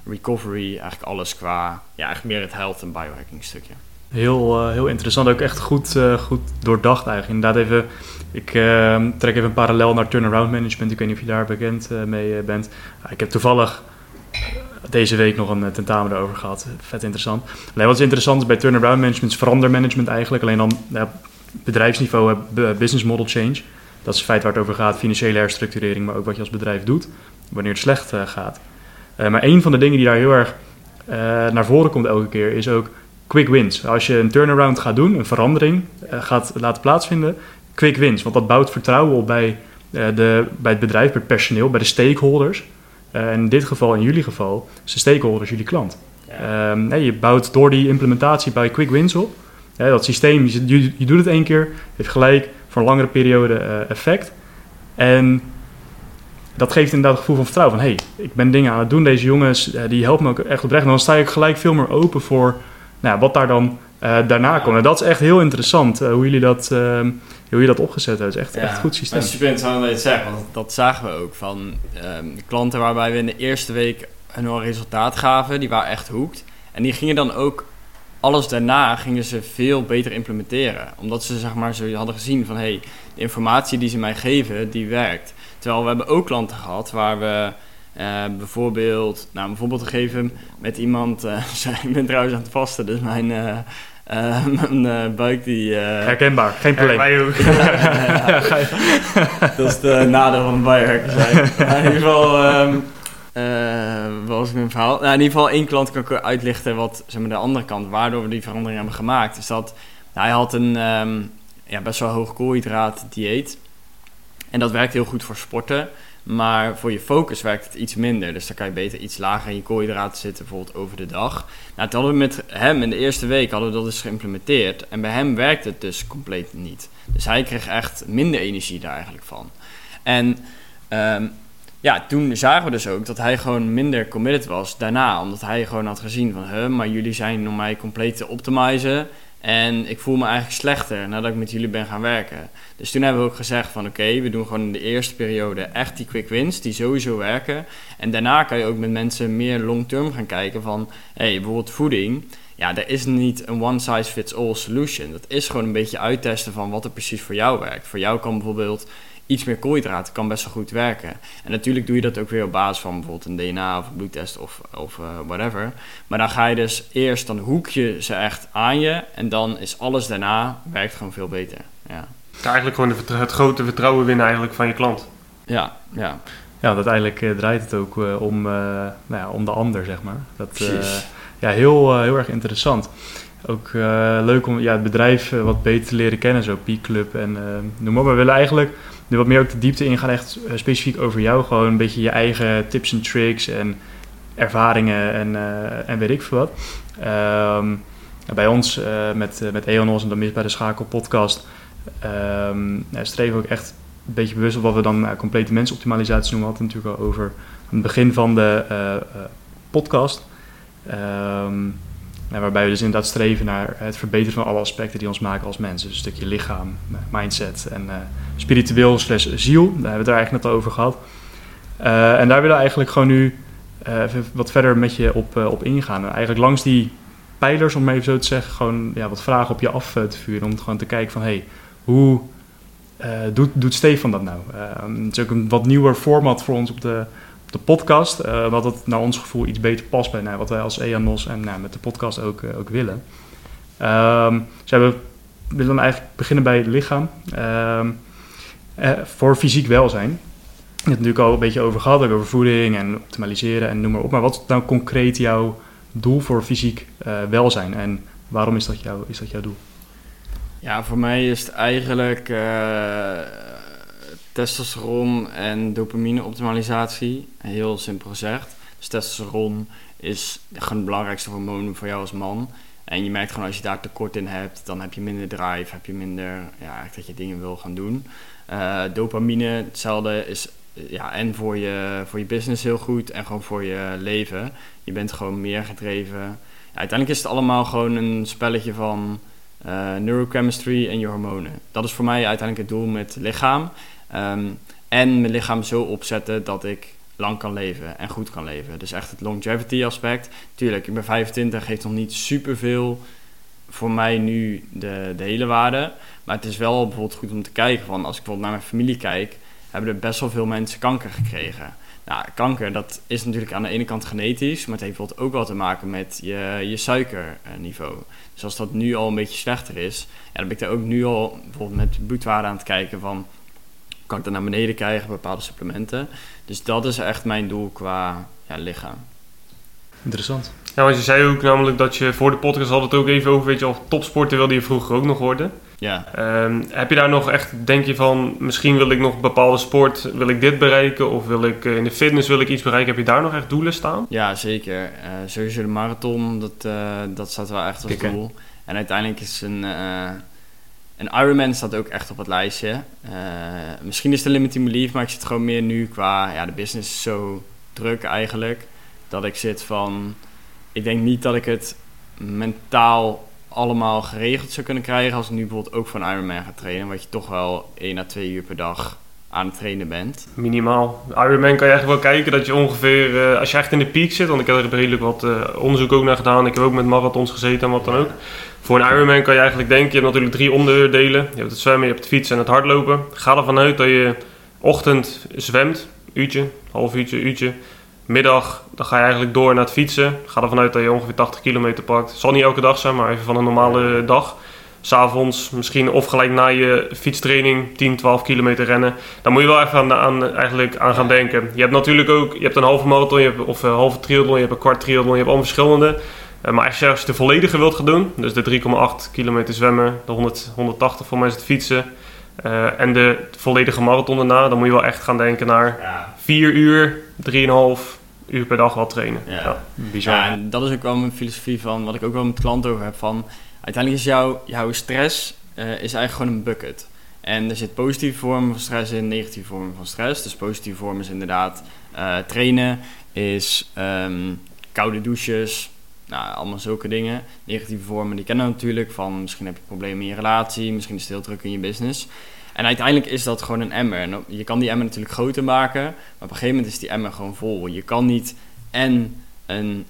recovery, eigenlijk alles qua, ja, eigenlijk meer het health en biohacking stukje. Heel, uh, heel interessant, ook echt goed, uh, goed doordacht eigenlijk. Inderdaad even, ik uh, trek even een parallel naar turnaround management. Ik weet niet of je daar bekend mee bent. ik heb toevallig deze week nog een tentamen erover gehad. Vet interessant. Nee, wat is interessant bij turnaround management is verandermanagement eigenlijk. Alleen dan ja, bedrijfsniveau, business model change. Dat is het feit waar het over gaat, financiële herstructurering, maar ook wat je als bedrijf doet wanneer het slecht uh, gaat. Uh, maar een van de dingen die daar heel erg uh, naar voren komt elke keer is ook quick wins. Als je een turnaround gaat doen, een verandering gaat laten plaatsvinden, quick wins. Want dat bouwt vertrouwen op bij, de, bij het bedrijf, bij het personeel, bij de stakeholders. en in dit geval, in jullie geval, is de stakeholders jullie klant. Ja. Um, je bouwt door die implementatie bij quick wins op. dat systeem, je, je, je doet het één keer, heeft gelijk voor een langere periode uh, effect. En dat geeft inderdaad het gevoel van vertrouwen. Van hé, hey, ik ben dingen aan het doen. Deze jongens uh, die helpen me ook echt oprecht. En dan sta ik gelijk veel meer open voor nou, wat daar dan uh, daarna komt. En dat is echt heel interessant hoe jullie dat, hoe jullie dat opgezet hebben. Het is echt, ja, echt een goed systeem. Het is super interessant dat je het zegt. Want dat zagen we ook van ehm, klanten waarbij we in de eerste week een resultaat gaven. Die waren echt hoekt. En die gingen dan ook alles daarna gingen ze veel beter implementeren. Omdat ze zeg maar, zo hadden gezien van hey, de informatie die ze mij geven, die werkt. Terwijl we hebben ook klanten gehad waar we uh, bijvoorbeeld, nou een voorbeeld geven met iemand, uh, ik ben trouwens aan het vasten, dus mijn, uh, mijn buik die... Herkenbaar, geen probleem. dat is de nadeel van een zijn. in ieder geval... Um, uh, wat was mijn verhaal? Nou, in ieder geval één klant kan ik uitlichten wat zeg maar, de andere kant, waardoor we die verandering hebben gemaakt. Is dat hij had een um, ja, best wel hoog koolhydraat dieet. En dat werkt heel goed voor sporten. Maar voor je focus werkt het iets minder. Dus dan kan je beter iets lager in je koolhydraten zitten, bijvoorbeeld over de dag. Nou, toen hadden we met hem in de eerste week hadden we dat dus geïmplementeerd. En bij hem werkte het dus compleet niet. Dus hij kreeg echt minder energie daar eigenlijk van. En um, ja, toen zagen we dus ook dat hij gewoon minder committed was daarna. Omdat hij gewoon had gezien van, huh, maar jullie zijn om mij compleet te optimizen. En ik voel me eigenlijk slechter nadat ik met jullie ben gaan werken. Dus toen hebben we ook gezegd van oké, we doen gewoon in de eerste periode echt die quick wins die sowieso werken. En daarna kan je ook met mensen meer long-term gaan kijken van, hé, hey, bijvoorbeeld voeding. Ja, er is niet een one-size-fits-all solution. Dat is gewoon een beetje uittesten van wat er precies voor jou werkt. Voor jou kan bijvoorbeeld iets meer koolhydraten kan best wel goed werken. En natuurlijk doe je dat ook weer op basis van bijvoorbeeld een DNA of een bloedtest of, of uh, whatever. Maar dan ga je dus eerst, dan hoek je ze echt aan je en dan is alles daarna, werkt gewoon veel beter. Ja. Eigenlijk gewoon de, het grote vertrouwen winnen eigenlijk van je klant. Ja, ja. Ja, uiteindelijk uh, draait het ook uh, om, nou ja, om de ander, zeg maar. Dat, ja, heel, heel erg interessant ook leuk om ja, het bedrijf wat beter te leren kennen, zo P-Club en noem maar. We willen eigenlijk nu wat meer ook de diepte ingaan, echt uh, specifiek over jou. Gewoon een beetje je eigen tips en tricks en ervaringen en, uh, en weet ik veel wat. Um, bij ons uh, met, met Eonos en de bij de Schakel podcast um, streven we ook echt een beetje bewust op wat we dan complete mensoptimalisatie noemen. We hadden natuurlijk al over het begin van de podcast. Um, waarbij we dus inderdaad streven naar het verbeteren van alle aspecten die ons maken als mensen. Dus een stukje lichaam, mindset en uh, spiritueel slash ziel. Daar hebben we het er eigenlijk net over gehad. Uh, en daar willen we eigenlijk gewoon nu even wat verder met je op, op ingaan. En eigenlijk langs die pijlers, om maar even zo te zeggen, gewoon ja, wat vragen op je af te vuren. Om gewoon te kijken van, hé, hey, hoe doet, doet Stefan dat nou? het is ook een wat nieuwer format voor ons op de de podcast. Uh, wat het naar ons gevoel iets beter past bij nou, wat wij als EANOS en nou, met de podcast ook, uh, ook willen. Um, dus we willen eigenlijk beginnen bij het lichaam. Um, uh, voor fysiek welzijn. Je hebt het natuurlijk al een beetje over gehad, over voeding en optimaliseren en noem maar op. Maar wat nou concreet jouw doel voor fysiek welzijn en waarom is dat, jou, is dat jouw doel? Ja, voor mij is het eigenlijk testosteron en dopamine optimalisatie. Heel simpel gezegd. Dus testosteron is het belangrijkste hormoon voor jou als man. En je merkt gewoon als je daar tekort in hebt, dan heb je minder drive, heb je minder, ja, dat je dingen wil gaan doen. Uh, dopamine, hetzelfde, is ja, en voor je, voor je business heel goed en gewoon voor je leven. Je bent gewoon meer gedreven. Uiteindelijk is het allemaal gewoon een spelletje van uh, neurochemistry en je hormonen. Dat is voor mij uiteindelijk het doel met lichaam. Um, en mijn lichaam zo opzetten dat ik lang kan leven en goed kan leven. Dus echt het longevity aspect. Tuurlijk, ik ben 25, heeft nog niet superveel voor mij nu de, de hele waarde. Maar het is wel bijvoorbeeld goed om te kijken van als ik bijvoorbeeld naar mijn familie kijk, hebben er best wel veel mensen kanker gekregen. Nou, kanker, dat is natuurlijk aan de ene kant genetisch, maar het heeft bijvoorbeeld ook wel te maken met je, je suikerniveau. Dus als dat nu al een beetje slechter is, ja, dan ben ik daar ook nu al bijvoorbeeld met bloedwaarde aan het kijken van, kan ik dat naar beneden krijgen, bepaalde supplementen. Dus dat is echt mijn doel qua ja, lichaam. Interessant. Ja, want je zei ook namelijk dat je voor de podcast had het ook even over, weet je, of topsporter wilde je vroeger ook nog worden. Ja. Um, heb je daar nog echt, denk je van, misschien wil ik nog een bepaalde sport, wil ik dit bereiken? Of wil ik uh, in de fitness wil ik iets bereiken? Heb je daar nog echt doelen staan? Ja, zeker. Uh, sowieso de marathon, dat, uh, dat staat wel echt als Kikken. doel. En uiteindelijk is een, een Ironman staat ook echt op het lijstje. misschien is de limiting belief, maar ik zit gewoon meer nu qua, ja, de business is zo druk eigenlijk. Dat ik zit van, ik denk niet dat ik het mentaal allemaal geregeld zou kunnen krijgen als ik nu bijvoorbeeld ook een Ironman ga trainen, wat je toch wel 1 à 2 uur per dag aan het trainen bent. Minimaal. Ironman kan je eigenlijk wel kijken dat je ongeveer, uh, als je echt in de piek zit, want ik heb er redelijk wat uh, onderzoek ook naar gedaan, ik heb ook met marathons gezeten en wat dan ook. Voor een Ironman kan je eigenlijk denken, je hebt natuurlijk drie onderdelen. Je hebt het zwemmen, je hebt het fietsen en het hardlopen. Ga ervan uit dat je ochtend zwemt, uurtje, half uurtje, uurtje. Middag, dan ga je eigenlijk door naar het fietsen. Ga ervan uit dat je ongeveer 80 kilometer pakt. Zal niet elke dag zijn, maar even van een normale dag. S'avonds misschien of gelijk na je fietstraining 10, 12 kilometer rennen. Dan moet je wel even aan, aan, eigenlijk aan gaan denken. Je hebt natuurlijk ook je hebt een halve marathon je hebt, of een halve triathlon, je hebt een kwart triathlon, je hebt allemaal verschillende. Uh, maar als je, als je de volledige wilt gaan doen, dus de 3,8 kilometer zwemmen, de 100, 180 voor mij is het fietsen. Uh, en de volledige marathon daarna, dan moet je wel echt gaan denken naar 4 uur, 3,5 uur per dag wel trainen. Ja. ja. bizar. Ja, en dat is ook wel mijn filosofie van wat ik ook wel met klanten over heb. Van, uiteindelijk is jouw, jouw stress uh, is eigenlijk gewoon een bucket. En er zit positieve vormen van stress in, negatieve vormen van stress. Dus positieve vormen is inderdaad uh, trainen, is um, koude douches, nou, allemaal zulke dingen. Negatieve vormen, die kennen we natuurlijk. Van misschien heb je problemen in je relatie, misschien is het heel druk in je business. En uiteindelijk is dat gewoon een emmer. Je kan die emmer natuurlijk groter maken, maar op een gegeven moment is die emmer gewoon vol. Je kan niet en een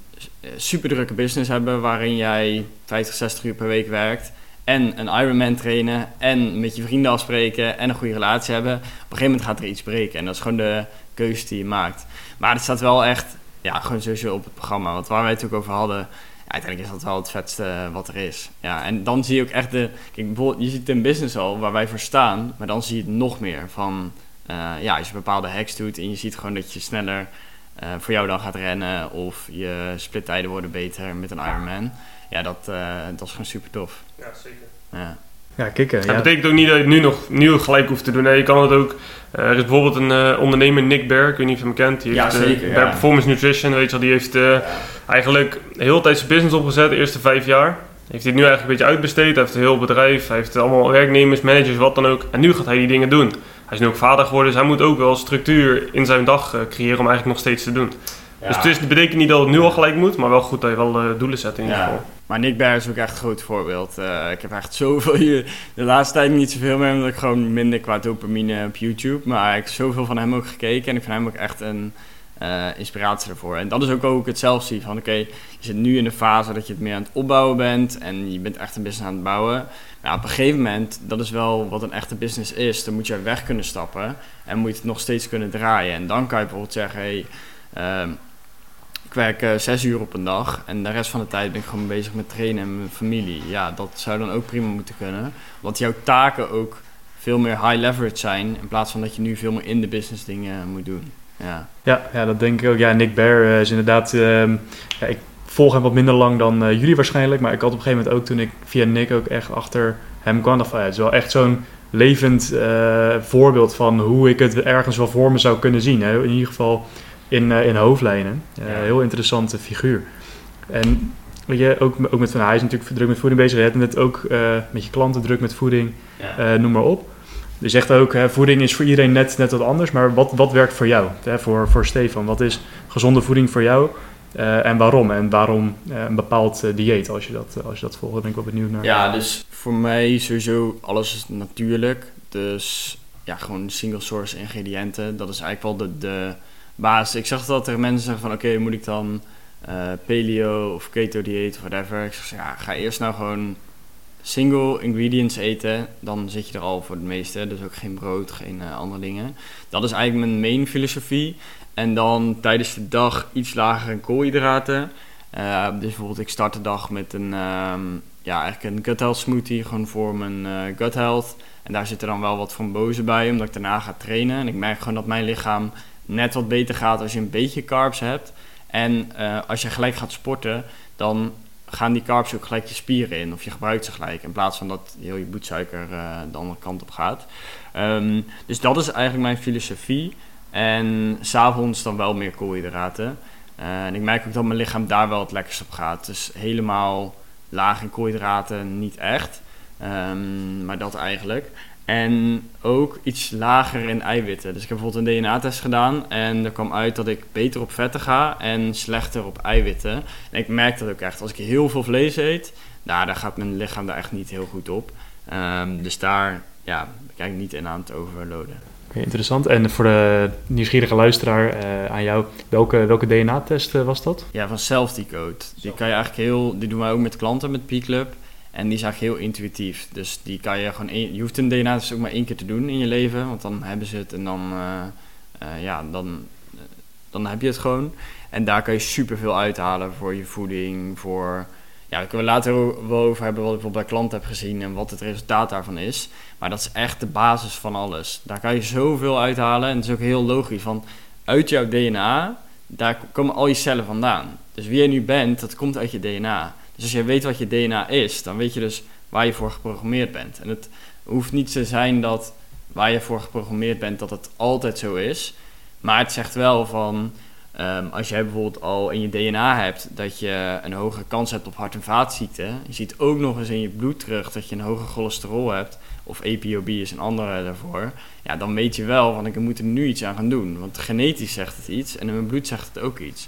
super drukke business hebben waarin jij 50, 60 uur per week werkt. En een Ironman trainen en met je vrienden afspreken en een goede relatie hebben. Op een gegeven moment gaat er iets breken. En dat is gewoon de keuze die je maakt. Maar het staat wel echt ja, gewoon sowieso op het programma. Want waar wij het ook over hadden, uiteindelijk is dat wel het vetste wat er is. Ja, en dan zie je ook echt de. Kijk, bijvoorbeeld, je ziet in business al waar wij voor staan, maar dan zie je het nog meer van. Uh, ja, als je bepaalde hacks doet en je ziet gewoon dat je sneller uh, voor jou dan gaat rennen of je splittijden worden beter met een Ironman. Ja, dat, uh, dat is gewoon super tof. Ja, zeker. Ja. Ja, kicken. Dat betekent ook niet dat je het nu nog nieuw gelijk hoeft te doen. Nee, je kan het ook. Uh, er is bijvoorbeeld een uh, ondernemer, Nick Bear, ik weet niet of je hem kent. Die ja, heeft, zeker. Uh, ja. Performance Nutrition, weet je wel. Die heeft ja. eigenlijk heel tijd zijn business opgezet, de eerste vijf jaar. Heeft hij het nu eigenlijk een beetje uitbesteed. Hij heeft een heel bedrijf, hij heeft allemaal werknemers, managers, wat dan ook. En nu gaat hij die dingen doen. Hij is nu ook vader geworden, dus hij moet ook wel structuur in zijn dag creëren om eigenlijk nog steeds te doen. Ja. Dus het is, betekent niet dat het nu al gelijk moet, maar wel goed dat je wel uh, doelen zet in ieder geval. Maar Nick Bear is ook echt een groot voorbeeld. Uh, ik heb echt zoveel hier, de laatste tijd niet zoveel meer, omdat ik gewoon minder qua dopamine op YouTube. Maar ik heb zoveel van hem ook gekeken en ik vind hem ook echt een uh, inspiratie ervoor. En dat is ook hoe ik het zelf zie. Van oké, okay, je zit nu in de fase dat je het meer aan het opbouwen bent en je bent echt een business aan het bouwen. Maar op een gegeven moment, dat is wel wat een echte business is, dan moet je weg kunnen stappen en moet je het nog steeds kunnen draaien. En dan kan je bijvoorbeeld zeggen, hey, uh, ik werk uh, zes uur op een dag en de rest van de tijd ben ik gewoon bezig met trainen en mijn familie. Ja, dat zou dan ook prima moeten kunnen. Want jouw taken ook veel meer high leverage zijn. In plaats van dat je nu veel meer in de business dingen moet doen. Ja, ja, ja dat denk ik ook. Ja, Nick Bear is inderdaad... Ehm, ja, ik volg hem wat minder lang dan jullie waarschijnlijk. Maar ik had op een gegeven moment ook toen ik via Nick ook echt achter hem kwam. Dacht van, ja, het is wel echt zo'n levend voorbeeld van hoe ik het ergens wel voor me zou kunnen zien. Hè? In ieder geval in, in hoofdlijnen. Heel interessante figuur. En weet je, ook, ook met van hij is natuurlijk druk met voeding bezig. Je hebt het ook met je klanten druk met voeding, noem maar op. Je zegt ook, hè, voeding is voor iedereen net, net wat anders, maar wat, wat werkt voor jou? Hè, voor, voor Stefan, wat is gezonde voeding voor jou uh, en waarom? En waarom een bepaald dieet als je, dat, als je dat volgt? Ben ik wel benieuwd naar. Ja, dus voor mij sowieso alles is natuurlijk. Dus ja, gewoon single source ingrediënten. Dat is eigenlijk wel de, de basis. Ik zag dat er mensen zeggen van oké, moet ik dan paleo of keto dieet of whatever. Ik zeg, ja, ga eerst nou gewoon single ingredients eten. Dan zit je er al voor het meeste. Dus ook geen brood, geen andere dingen. Dat is eigenlijk mijn main filosofie. En dan tijdens de dag iets lager in koolhydraten. Uh, dus bijvoorbeeld ik start de dag met een, um, ja, eigenlijk een gut health smoothie. Gewoon voor mijn gut health. En daar zit er dan wel wat van bozen bij, omdat ik daarna ga trainen. En ik merk gewoon dat mijn lichaam net wat beter gaat als je een beetje carbs hebt. En uh, als je gelijk gaat sporten, dan gaan die carbs ook gelijk je spieren in. Of je gebruikt ze gelijk. In plaats van dat heel je bloedsuiker uh, de andere kant op gaat. Um, dus dat is eigenlijk mijn filosofie. En s'avonds dan wel meer koolhydraten. Uh, en ik merk ook dat mijn lichaam daar wel het lekkerst op gaat. Dus helemaal laag in koolhydraten niet echt. Um, maar dat eigenlijk. En ook iets lager in eiwitten. Dus ik heb bijvoorbeeld een DNA-test gedaan en er kwam uit dat ik beter op vetten ga en slechter op eiwitten. En ik merk dat ook echt. Als ik heel veel vlees eet, nou, daar gaat mijn lichaam daar echt niet heel goed op. Um, dus daar ja, kijk ik niet in aan het overloaden. Interessant. En voor de nieuwsgierige luisteraar uh, aan jou, welke, welke DNA-test uh, was dat? Ja, van Selfie Code. Die kan je eigenlijk heel, die doen wij ook met klanten met P-Club. En die is eigenlijk heel intuïtief. Dus die kan je gewoon... je hoeft een DNA dus ook maar één keer te doen in je leven. Want dan hebben ze het en dan... Uh, uh, ja, dan, dan heb je het gewoon. En daar kan je superveel uithalen voor je voeding, voor... Ja, daar kunnen later wel over hebben wat ik bijvoorbeeld bij klanten heb gezien en wat het resultaat daarvan is. Maar dat is echt de basis van alles. Daar kan je zoveel uithalen en het is ook heel logisch. Van uit jouw DNA, daar komen al je cellen vandaan. Dus wie je nu bent, dat komt uit je DNA. Dus als je weet wat je DNA is, dan weet je dus waar je voor geprogrammeerd bent. En het hoeft niet te zijn dat waar je voor geprogrammeerd bent, dat het altijd zo is. Maar het zegt wel van, um, als jij bijvoorbeeld al in je DNA hebt dat je een hogere kans hebt op hart- en vaatziekten. Je ziet ook nog eens in je bloed terug dat je een hoger cholesterol hebt. Of APOB is een andere daarvoor. Ja, dan weet je wel van ik moet er nu iets aan gaan doen. Want genetisch zegt het iets en in mijn bloed zegt het ook iets.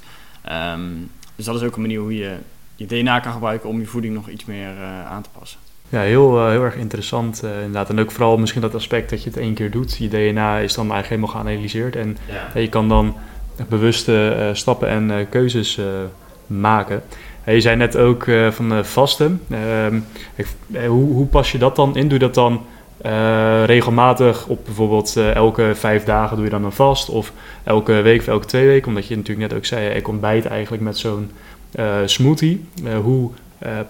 Um, dus dat is ook een manier hoe je je DNA kan gebruiken om je voeding nog iets meer uh, aan te passen. Ja, heel, uh, heel erg interessant uh, inderdaad. En ook vooral misschien dat aspect dat je het één keer doet. Je DNA is dan eigenlijk helemaal geanalyseerd. En ja. je kan dan bewuste stappen en keuzes maken. je zei net ook van vasten. Ehm, hoe, hoe pas je dat dan in? Doe je dat dan regelmatig op bijvoorbeeld elke vijf dagen doe je dan een vast? Of elke week of elke twee weken? Omdat je natuurlijk net ook zei, ik ontbijt eigenlijk met zo'n uh, smoothie. Hoe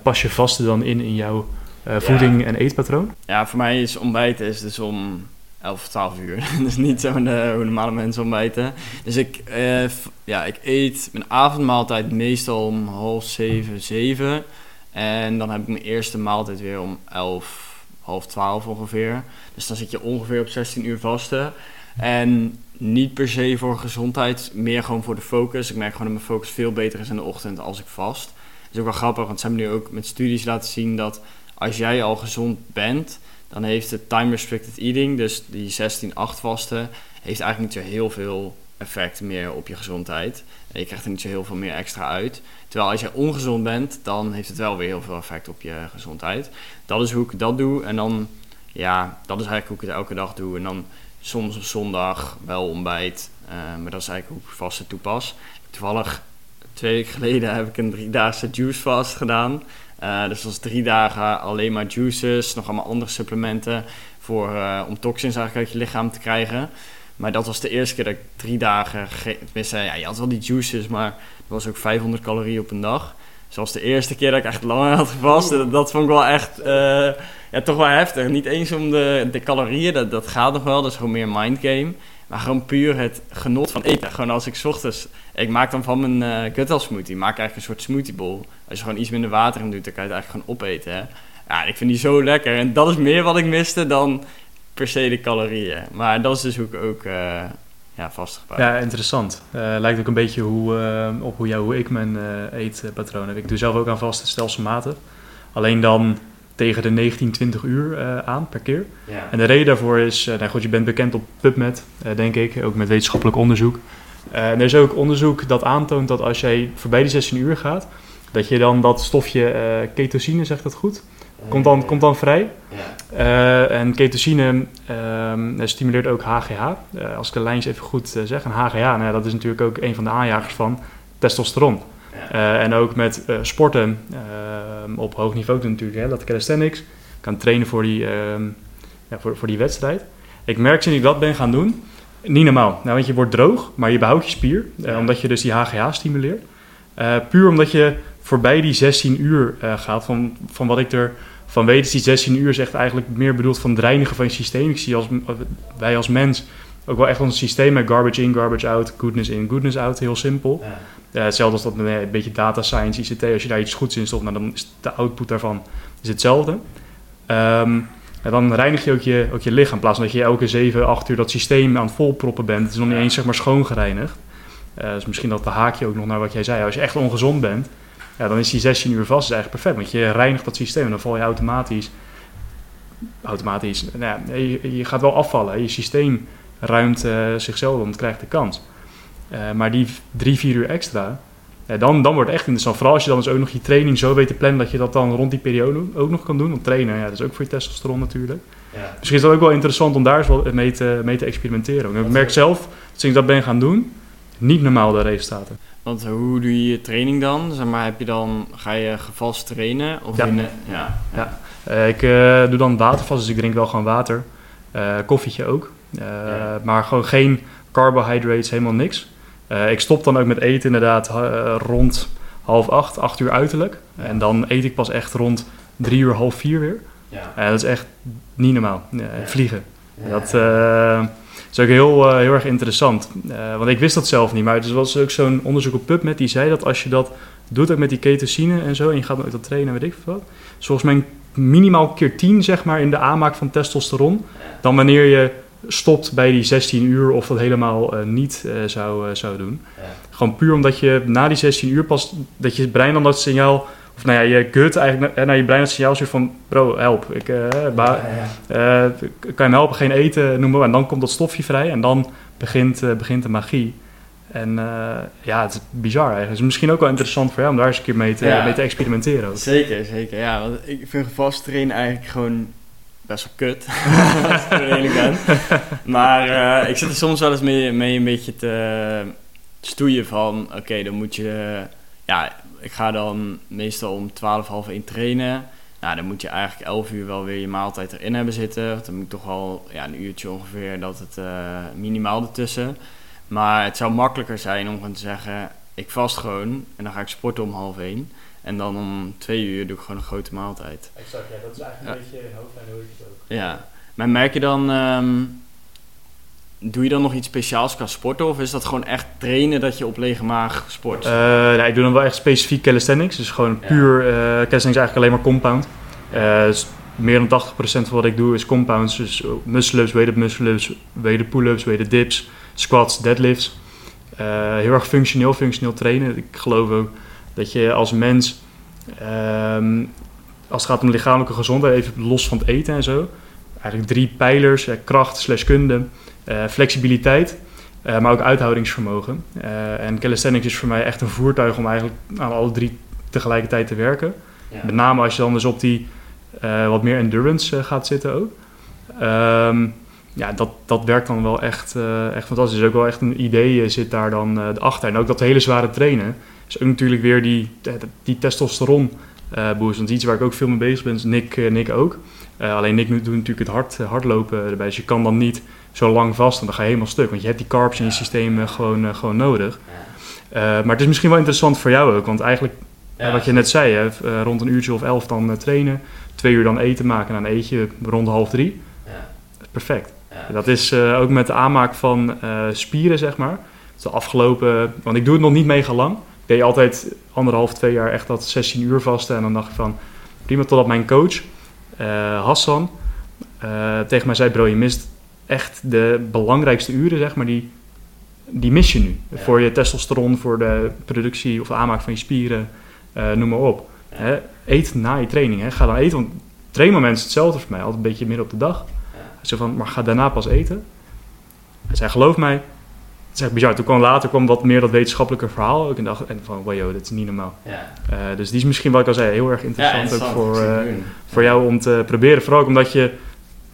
pas je vasten dan in in jouw voeding en eetpatroon? Ja, voor mij is ontbijten is dus om 11 of 12 uur. dus niet zo hoe normale mensen ontbijten. Dus ik, ja, ik eet mijn avondmaaltijd meestal om half 7, 7. En dan heb ik mijn eerste maaltijd weer om 11, half 12 ongeveer. Dus dan zit je ongeveer op 16 uur vasten. En niet per se voor gezondheid, meer gewoon voor de focus. Ik merk gewoon dat mijn focus veel beter is in de ochtend als ik vast. Dat is ook wel grappig, want ze hebben nu ook met studies laten zien dat als jij al gezond bent, dan heeft het time restricted eating, dus die 16-8 vasten, heeft eigenlijk niet zo heel veel effect meer op je gezondheid. Je krijgt er niet zo heel veel meer extra uit. Terwijl als je ongezond bent, dan heeft het wel weer heel veel effect op je gezondheid. Dat is hoe ik dat doe. En dan, ja, dat is eigenlijk hoe ik het elke dag doe. En dan soms op zondag wel ontbijt. Uh, maar dat is eigenlijk hoe ik vaste toepas. Toevallig twee weken geleden heb ik een driedaagse juice fast gedaan. Uh, dus dat was drie dagen alleen maar juices, nog allemaal andere supplementen voor, uh, om toxins eigenlijk uit je lichaam te krijgen. Maar dat was de eerste keer dat ik drie dagen, tenminste, ja, je had wel die juices, maar het was ook 500 calorieën op een dag. Zoals de eerste keer dat ik echt lang had gevast. Dat, dat vond ik wel echt eh, ja, toch wel heftig. Niet eens om de, de calorieën, dat, dat gaat nog wel. Dat is gewoon meer mindgame. Maar gewoon puur het genot van eten. Gewoon als ik 's ochtends... Ik maak dan van mijn uh, smoothie. Ik maak eigenlijk een soort smoothie bowl. Als je gewoon iets minder water in doet, dan kan je het eigenlijk gewoon opeten. Hè? Ja, ik vind die zo lekker. En dat is meer wat ik miste dan per se de calorieën. Maar dat is dus hoe ik ook uh, ja, vastgebouwd. Ja, interessant. Uh, lijkt ook een beetje hoe, uh, op hoe, jou, hoe ik mijn eetpatroon heb. Ik doe zelf ook aan vaste stelselmatig. Alleen dan tegen de 19, 20 uur aan per keer. En de reden daarvoor is, nou goed, je bent bekend op PubMed, denk ik, ook met wetenschappelijk onderzoek. er is ook onderzoek dat aantoont dat als jij voorbij die 16 uur gaat, dat je dan dat stofje ketosine, zegt dat goed? Komt dan, komt dan vrij. Uh, en ketosine uh, stimuleert ook HGH. Uh, eh, als ik de lijns even goed uh, zeg. En HGH, nou, dat is natuurlijk ook een van de aanjagers van testosteron. En ook met sporten ehm, op hoog niveau natuurlijk. Hè, dat calisthenics. Kan trainen voor die, ehm, ja, voor, voor die wedstrijd. Ik merk sinds ik dat ben gaan doen, niet normaal. Nou, want je wordt droog, maar je behoudt je spier. Omdat je dus die HGH stimuleert. puur omdat je voorbij die 16 uur gaat van, van wat ik er van weten die 16 uur is echt eigenlijk meer bedoeld van het reinigen van je systeem. Ik zie als, wij als mens ook wel echt ons systeem met garbage in, garbage out, goodness in, goodness out, heel simpel. Ja. hetzelfde als dat met een beetje data science, ICT, als je daar iets goeds in stopt, nou, dan is de output daarvan is hetzelfde. Um, en dan reinig je ook, je ook je lichaam, in plaats van dat je elke 7, 8 uur dat systeem aan het volproppen bent. Het is nog niet eens zeg maar schoon gereinigd. Uh, dus misschien dat de haakje ook nog naar wat jij zei. Als je echt ongezond bent, ja, dan is die 16 uur vast is eigenlijk perfect. Want je reinigt dat systeem en dan val je automatisch. Automatisch. Nou ja, je, je, gaat wel afvallen. Je systeem ruimt uh, zichzelf om, krijgt de kans. Uh, maar die drie, vier uur extra, ja, dan, dan wordt het echt interessant. Vooral als je dan dus ook nog je training zo weet te plannen dat je dat dan rond die periode ook nog kan doen. Want trainen, ja, dat is ook voor je testosteron natuurlijk. Ja. Misschien is dat ook wel interessant om daar eens wel mee te, mee te experimenteren. Ik merk zelf, sinds ik dat ben gaan doen, niet normaal de resultaten. Want hoe doe je je training dan? Zeg maar, heb je dan, ga je gevast trainen? Of ja. In ja. ja. Uh, ik uh, doe dan watervast, dus ik drink wel gewoon water. Uh, koffietje ook. Ja. Maar gewoon geen carbohydrates, helemaal niks. ik stop dan ook met eten inderdaad rond half acht, acht uur uiterlijk. En dan eet ik pas echt rond drie uur, half vier weer. Ja. dat is echt niet normaal. vliegen. Dat is ook heel, uh, heel erg interessant. Uh, want ik wist dat zelf niet, maar er was ook zo'n onderzoek op PubMed die zei dat als je dat doet ook met die ketosine en zo, en je gaat met dat trainen, weet ik veel wat. volgens mij minimaal keer 10 zeg maar in de aanmaak van testosteron, dan wanneer je stopt bij die 16 uur of dat helemaal uh, niet zou, zou doen. Ja. Gewoon puur omdat je na die 16 uur pas, dat je brein dan dat signaal of nou ja, je gut eigenlijk naar je brein het signaal stuurt van, bro, help. Ik, uh, ja, ja. Uh, kan je me helpen, geen eten, noem maar. En dan komt dat stofje vrij en dan begint, uh, begint de magie. En ja, het is bizar eigenlijk. Het is misschien ook wel interessant voor jou om daar eens een keer mee te, ja. mee te experimenteren. Ook. Zeker, zeker. Ja, want ik vind vast trainen eigenlijk gewoon best wel kut. als ik eerlijk ben. Maar ik zit er soms wel eens mee, mee een beetje te stoeien van, oké, dan moet je... Ja, ik ga dan meestal om 12, half 1 trainen. Nou, dan moet je eigenlijk 11 uur wel weer je maaltijd erin hebben zitten. Dan moet toch wel ja, een uurtje ongeveer dat het uh, minimaal ertussen. Maar het zou makkelijker zijn om gewoon te zeggen, ik vast gewoon en dan ga ik sporten om half 1. En dan om twee uur doe ik gewoon een grote maaltijd. Exact, ja, dat is eigenlijk een beetje ik het ook. Ja, maar merk je dan... Um, Doe je dan nog iets speciaals qua sporten of is dat gewoon echt trainen dat je op lege maag sport? Uh, nou, ik doe dan wel echt specifiek calisthenics. Dus gewoon puur uh, calisthenics eigenlijk alleen maar compound. Uh, dus meer dan 80% van wat ik doe is compounds. Dus muscle-ups, weighted muscle-ups, weighted pull-ups, weighted dips, squats, deadlifts. heel erg functioneel, functioneel trainen. Ik geloof ook dat je als mens, um, als het gaat om lichamelijke gezondheid, even los van het eten en zo. Eigenlijk drie pijlers, kracht slash kunde eh, flexibiliteit, eh, maar ook uithoudingsvermogen. Eh, en calisthenics is voor mij echt een voertuig om eigenlijk aan alle drie tegelijkertijd te werken. Met name als je dan dus op die wat meer endurance gaat zitten ook. Um, ja, dat, dat werkt dan wel echt, uh, echt fantastisch. Ook wel echt een idee zit daar dan uh, achter. En ook dat hele zware trainen is ook natuurlijk weer die, die testosteron uh, boost. Want iets waar ik ook veel mee bezig ben, is Nick, Nick ook. alleen Nick doet natuurlijk het hard, hardlopen erbij. Dus je kan dan niet zo lang vast en dan ga je helemaal stuk. Want je hebt die carbs in je systeem gewoon, gewoon nodig. maar het is misschien wel interessant voor jou ook. Want eigenlijk En wat je net zei, hè, eh, rond een uurtje of elf dan eh, trainen, twee uur dan eten maken en dan eet je rond half drie. Ja. Perfect. Dat is eh, ook met de aanmaak van eh, spieren, zeg maar. De afgelopen, want ik doe het nog niet mega lang. Ik deed altijd anderhalf, twee jaar echt dat 16 uur vasten. En dan dacht ik van, prima, totdat mijn coach, eh, Hassan, eh, tegen mij zei, bro, je mist echt de belangrijkste uren, zeg maar, die, die mis je nu. Ja. Voor je testosteron, voor de productie of de aanmaak van je spieren, eh, noem maar op. Ja. Hè, eet na je training, hè. ga dan eten, want trainmoment is hetzelfde voor mij, altijd een beetje midden op de dag. Zo van, maar ga daarna pas eten. Hij zei, geloof mij. Het is echt bizar. Toen kwam later kwam wat meer dat wetenschappelijke verhaal. ook en dacht en van, wow, joh, dit is niet normaal. Ja. Eh, dus die is misschien, wat ik al zei, heel erg interessant, ook voor, Ik eh, voor jou om te proberen. Vooral ook omdat je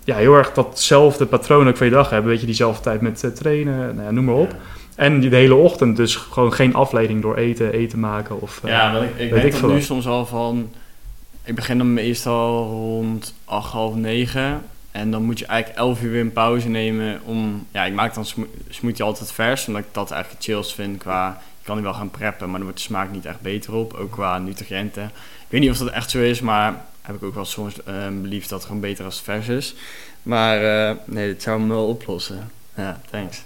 ja, heel erg datzelfde patroon ook van je dag hebt. Weet je, diezelfde tijd met eh, trainen, nou ja, noem maar op. En die de hele ochtend dus gewoon geen afleiding door eten, eten maken. Of, eh, Ja, ik, ik weet merk ik dat veel nu soms al van... Ik begin dan meestal rond 8, half 9. En dan moet je eigenlijk 11 uur weer een pauze nemen om... Ja, ik maak dan smo- smoothie altijd vers, omdat ik dat eigenlijk het chillst vind qua... Je kan die wel gaan preppen, maar dan wordt de smaak niet echt beter op. Ook qua nutriënten. Ik weet niet of dat echt zo is, maar heb ik ook wel soms beliefd dat het gewoon beter als vers is. Maar eh, nee, dit zou hem wel oplossen. Ja, thanks.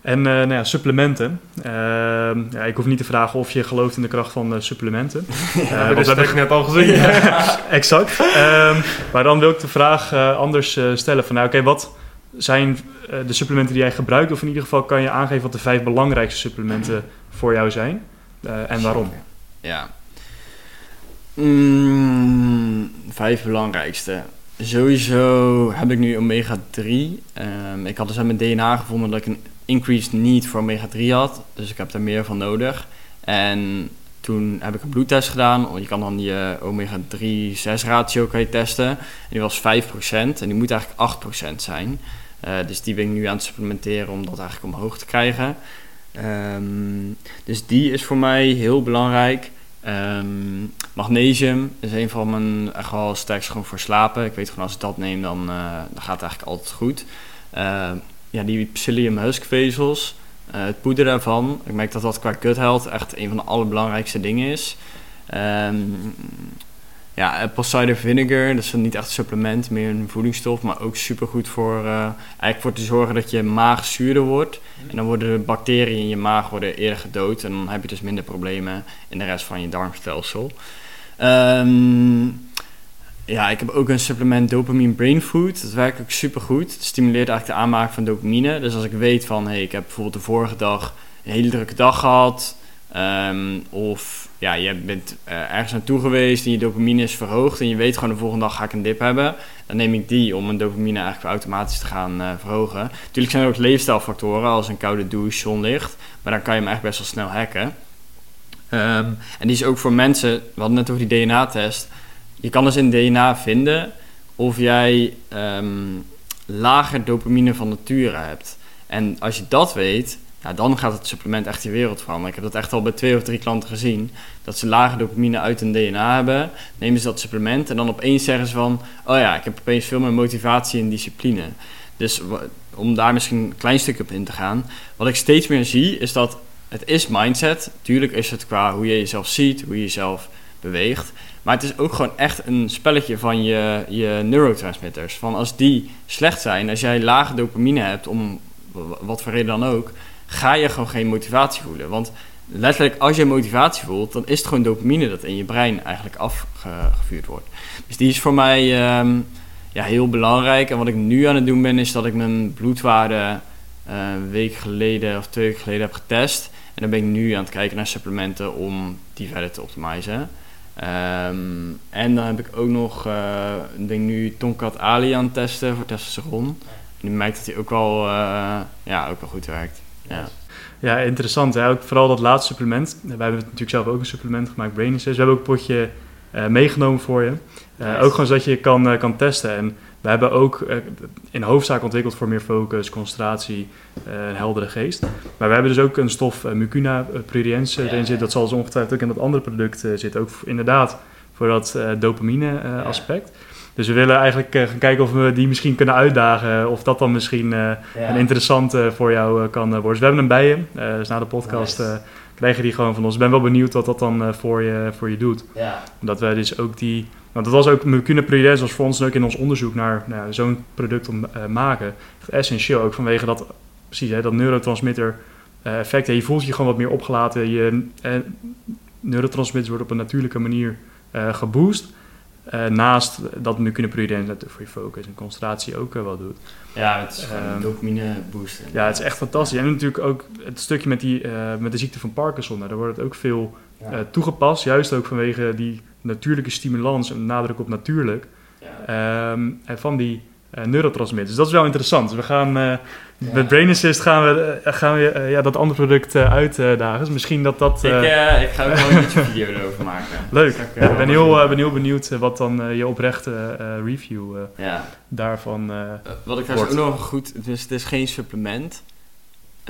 En eh, nou ja, supplementen. Ehm, ja, ik hoef niet te vragen of je gelooft in de kracht van eh, supplementen. Eh, Ja, want dat heb ik net al gezien. Exact. Ehm, maar dan wil ik de vraag eh, anders eh, stellen. Van, nou, oké, wat zijn eh, de supplementen die jij gebruikt? Of in ieder geval kan je aangeven wat de vijf belangrijkste supplementen voor jou zijn? Eh, en waarom? Ja. Mm, vijf belangrijkste. Sowieso heb ik nu omega 3. Ehm, ik had dus aan mijn DNA gevonden dat ik een increased need voor omega 3 had. Dus ik heb daar meer van nodig. En toen heb ik een bloedtest gedaan. Je kan dan je omega 3 6 ratio kan je testen. En die was 5%. En die moet eigenlijk 8% zijn. Eh, dus die ben ik nu aan het supplementeren om dat eigenlijk omhoog te krijgen. Ehm, dus die is voor mij heel belangrijk. Ehm, magnesium is een van mijn echt wel sterkste gewoon voor slapen. Ik weet gewoon als ik dat neem, dan, eh, dan gaat het eigenlijk altijd goed. Ehm, ja, die psyllium huskvezels, eh, het poeder daarvan. Ik merk dat dat qua gut health echt een van de allerbelangrijkste dingen is. Ehm, ja, apple cider vinegar, dat is niet echt een supplement, meer een voedingsstof, maar ook supergoed voor, eh, eigenlijk voor te zorgen dat je maag zuurder wordt. En dan worden de bacteriën in je maag worden eerder gedood en dan heb je dus minder problemen in de rest van je darmstelsel. Ehm, ja, ik heb ook een supplement dopamine brain food. Dat werkt ook supergoed. Het stimuleert eigenlijk de aanmaak van dopamine. Dus als ik weet van, hey, ik heb bijvoorbeeld de vorige dag een hele drukke dag gehad. ehm, of ja, je bent eh, ergens naartoe geweest en je dopamine is verhoogd. En je weet gewoon de volgende dag ga ik een dip hebben. Dan neem ik die om mijn dopamine eigenlijk automatisch te gaan eh, verhogen. Natuurlijk zijn er ook leefstijlfactoren als een koude douche, zonlicht. Maar dan kan je hem echt best wel snel hacken. Ehm, en die is ook voor mensen, we hadden net over die DNA-test. Je kan dus in DNA vinden of jij ehm, lager dopamine van nature hebt. En als je dat weet, ja, dan gaat het supplement echt je wereld veranderen. Ik heb dat echt al bij twee of drie klanten gezien. Dat ze lage dopamine uit hun DNA hebben. Nemen ze dat supplement en dan opeens zeggen ze van... Oh ja, ik heb opeens veel meer motivatie en discipline. Dus om daar misschien een klein stukje op in te gaan. Wat ik steeds meer zie is dat het is mindset. Tuurlijk is het qua hoe je jezelf ziet, hoe je jezelf beweegt. Maar het is ook gewoon echt een spelletje van je, je neurotransmitters. Van als die slecht zijn, als jij lage dopamine hebt, om wat voor reden dan ook, ga je gewoon geen motivatie voelen. Want letterlijk, als je motivatie voelt, dan is het gewoon dopamine dat in je brein eigenlijk afgevuurd wordt. Dus die is voor mij ehm, ja, heel belangrijk. En wat ik nu aan het doen ben, is dat ik mijn bloedwaarde eh, een week geleden of twee weken geleden heb getest. En dan ben ik nu aan het kijken naar supplementen om die verder te optimizen. Ehm, en dan heb ik ook nog, eh ik ben nu Tonkat Ali aan het testen voor testosteron. En ik merk dat hij ook wel, eh, ja, ook wel goed werkt. Ja. Ja, interessant. Hè? Ook vooral dat laatste supplement. Wij hebben natuurlijk zelf ook een supplement gemaakt, Brain Assist. We hebben ook een potje eh, meegenomen voor je. Eh, Nice. Ook gewoon zodat je kan, eh, kan testen. En we hebben ook in hoofdzaak ontwikkeld voor meer focus, concentratie eh, en heldere geest. Maar we hebben dus ook een stof, mucuna pruriens, erin ja. zit. Dat zal dus ongetwijfeld ook in dat andere product zitten. Ook inderdaad voor dat dopamine Ja. Dus we willen eigenlijk gaan kijken of we die misschien kunnen uitdagen. Of dat dan misschien een interessant voor jou kan worden. Dus we hebben hem bij je. dus na de podcast nice. krijg je die gewoon van ons. Ik ben wel benieuwd wat dat dan voor, je, voor je doet. Ja. Omdat wij dus ook die... Want dat was ook Mucuna Prudence was voor ons ook in ons onderzoek naar nou, zo'n product om maken. Essentieel ook vanwege dat, precies, hè, dat neurotransmitter effect. je voelt je gewoon wat meer opgelaten. Je, neurotransmitters worden op een natuurlijke manier uh, geboost. Uh, naast dat nu kunnen prudent voor je focus en concentratie ook uh, wel doet. Ja, het is gewoon um, dopamine boosten. Ja, het is echt fantastisch. En natuurlijk ook het stukje met, die, met de ziekte van Parkinson. Daar wordt het ook veel ja. toegepast. Juist ook vanwege die natuurlijke stimulans en nadruk op natuurlijk. Ja. Um, en van die neurotransmitters. Dus dat is wel interessant. Dus we gaan met Brain Assist gaan we, eh, gaan we uh, ja, dat andere product uh, uitdagen. Dus misschien dat dat... ik, ik ga ook wel een beetje video erover maken. Leuk. Ik ja, ben, heel, ben heel benieuwd wat dan je oprechte review ja. daarvan Wat ik trouwens ook nog goed... Dus het is geen supplement,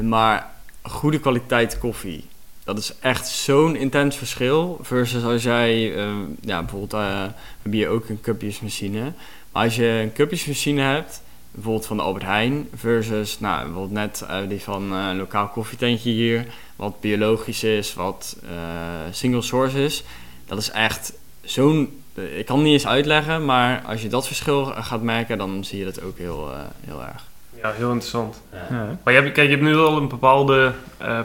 maar goede kwaliteit koffie. Dat is echt zo'n intens verschil. Versus als jij... ja, bijvoorbeeld heb je ook een cupjesmachine. Maar als je een cupjesmachine hebt bijvoorbeeld van de Albert Heijn versus nou, bijvoorbeeld net uh, die van uh, een lokaal koffietentje hier, wat biologisch is, wat uh, single source is. Dat is echt zo'n. Ik kan het niet eens uitleggen, maar als je dat verschil gaat merken, dan zie je dat ook heel, heel erg. Ja, heel interessant. Ja. Maar je hebt, kijk, je hebt nu al een bepaalde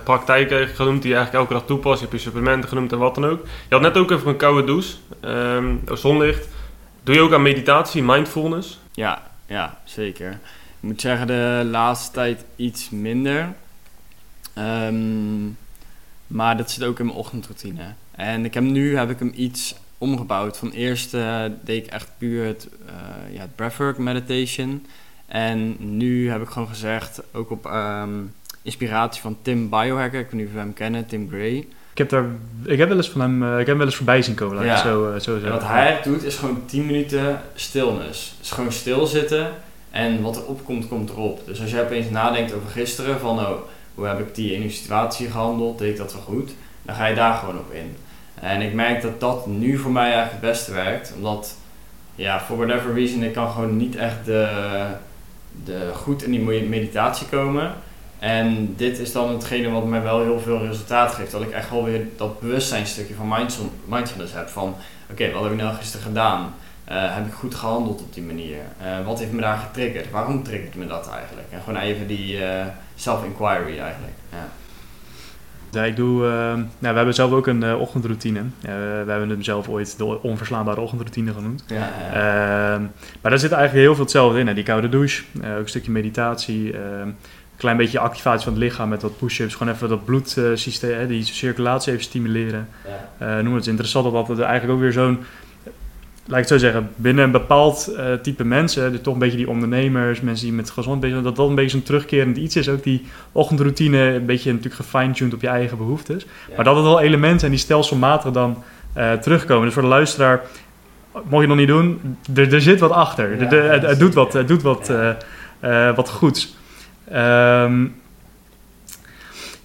praktijk genoemd die je eigenlijk elke dag toepast. Je hebt je supplementen genoemd en wat dan ook. Je had net ook even een koude douche, um, zonlicht. Doe je ook aan meditatie, mindfulness? Ja, ja, zeker. Ik moet zeggen, de laatste tijd iets minder. Ehm, maar dat zit ook in mijn ochtendroutine. En ik heb, nu heb ik hem iets omgebouwd. Van eerst uh, deed ik echt puur het, uh, ja, breathwork meditation. En nu heb ik gewoon gezegd, ook op um, inspiratie van Tim Biohacker, ik weet niet of we hem kennen, Tim Gray. Ik heb, daar, ik heb wel eens van hem, uh, ik heb hem wel eens voorbij zien komen. Ja. Zo, uh, zo en wat hij doet is gewoon 10 minuten stilness. Dus gewoon stilzitten en wat er opkomt, komt erop. Dus als je opeens nadenkt over gisteren, van oh, hoe heb ik die in een situatie gehandeld, deed ik dat wel goed, dan ga je daar gewoon op in. En ik merk dat dat nu voor mij eigenlijk het beste werkt, omdat, ja, for whatever reason, ik kan gewoon niet echt de, de goed in die meditatie komen. En dit is dan hetgene wat mij wel heel veel resultaat geeft. Dat ik echt wel weer dat bewustzijnstukje van mindfulness heb. Van oké, wat heb ik nou gisteren gedaan? Uh, heb ik goed gehandeld op die manier? Uh, wat heeft me daar getriggerd? Waarom triggert me dat eigenlijk? En gewoon even die uh, self-inquiry eigenlijk. Ja. Ja, ik doe, nou, we hebben zelf ook een ochtendroutine. we hebben hem zelf ooit de onverslaanbare ochtendroutine genoemd. Ja, ehm, maar daar zit eigenlijk heel veel hetzelfde in. Hè. Die koude douche, ook een stukje meditatie ehm, klein beetje activatie van het lichaam met wat push-ups. Gewoon even dat bloedsysteem, die circulatie even stimuleren. Ja. Uh, noem het interessant dat dat eigenlijk ook weer zo'n... Laat ik het zo zeggen, binnen een bepaald uh, type mensen, dus toch een beetje die ondernemers, mensen die met gezond bezig zijn, dat dat een beetje zo'n terugkerend iets is. Ook die ochtendroutine, een beetje natuurlijk gefine-tuned op je eigen behoeftes. Maar dat het wel elementen zijn die stelselmatig dan uh, terugkomen. Dus voor de luisteraar, mocht je nog niet doen, er, er zit wat achter. Ja, het, doet wat, het doet wat, wat goeds. Um,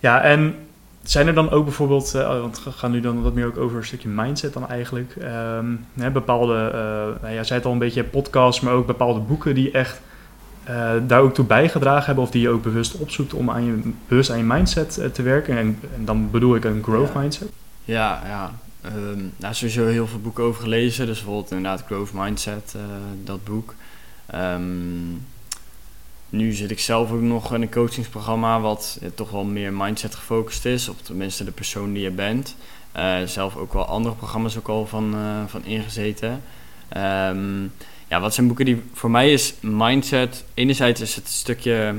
ja, en zijn er dan ook bijvoorbeeld, uh, want we gaan nu dan wat meer ook over een stukje mindset dan eigenlijk. Um, hè, bepaalde, uh, nou ja, zei het al een beetje podcasts, maar ook bepaalde boeken die echt uh, daar ook toe bijgedragen hebben of die je ook bewust opzoekt om aan je, bewust aan je mindset te werken. En, en, dan bedoel ik een growth mindset. Ja, ja. Um, nou, sowieso heel veel boeken over gelezen. Dus bijvoorbeeld inderdaad Growth Mindset, dat boek. Um, nu zit ik zelf ook nog in een coachingsprogramma wat toch wel meer mindset gefocust is, op tenminste de persoon die je bent. Uh, zelf ook wel andere programma's ook al van, uh, van ingezeten. Um, ja, wat zijn boeken die voor mij is mindset. Enerzijds is het stukje,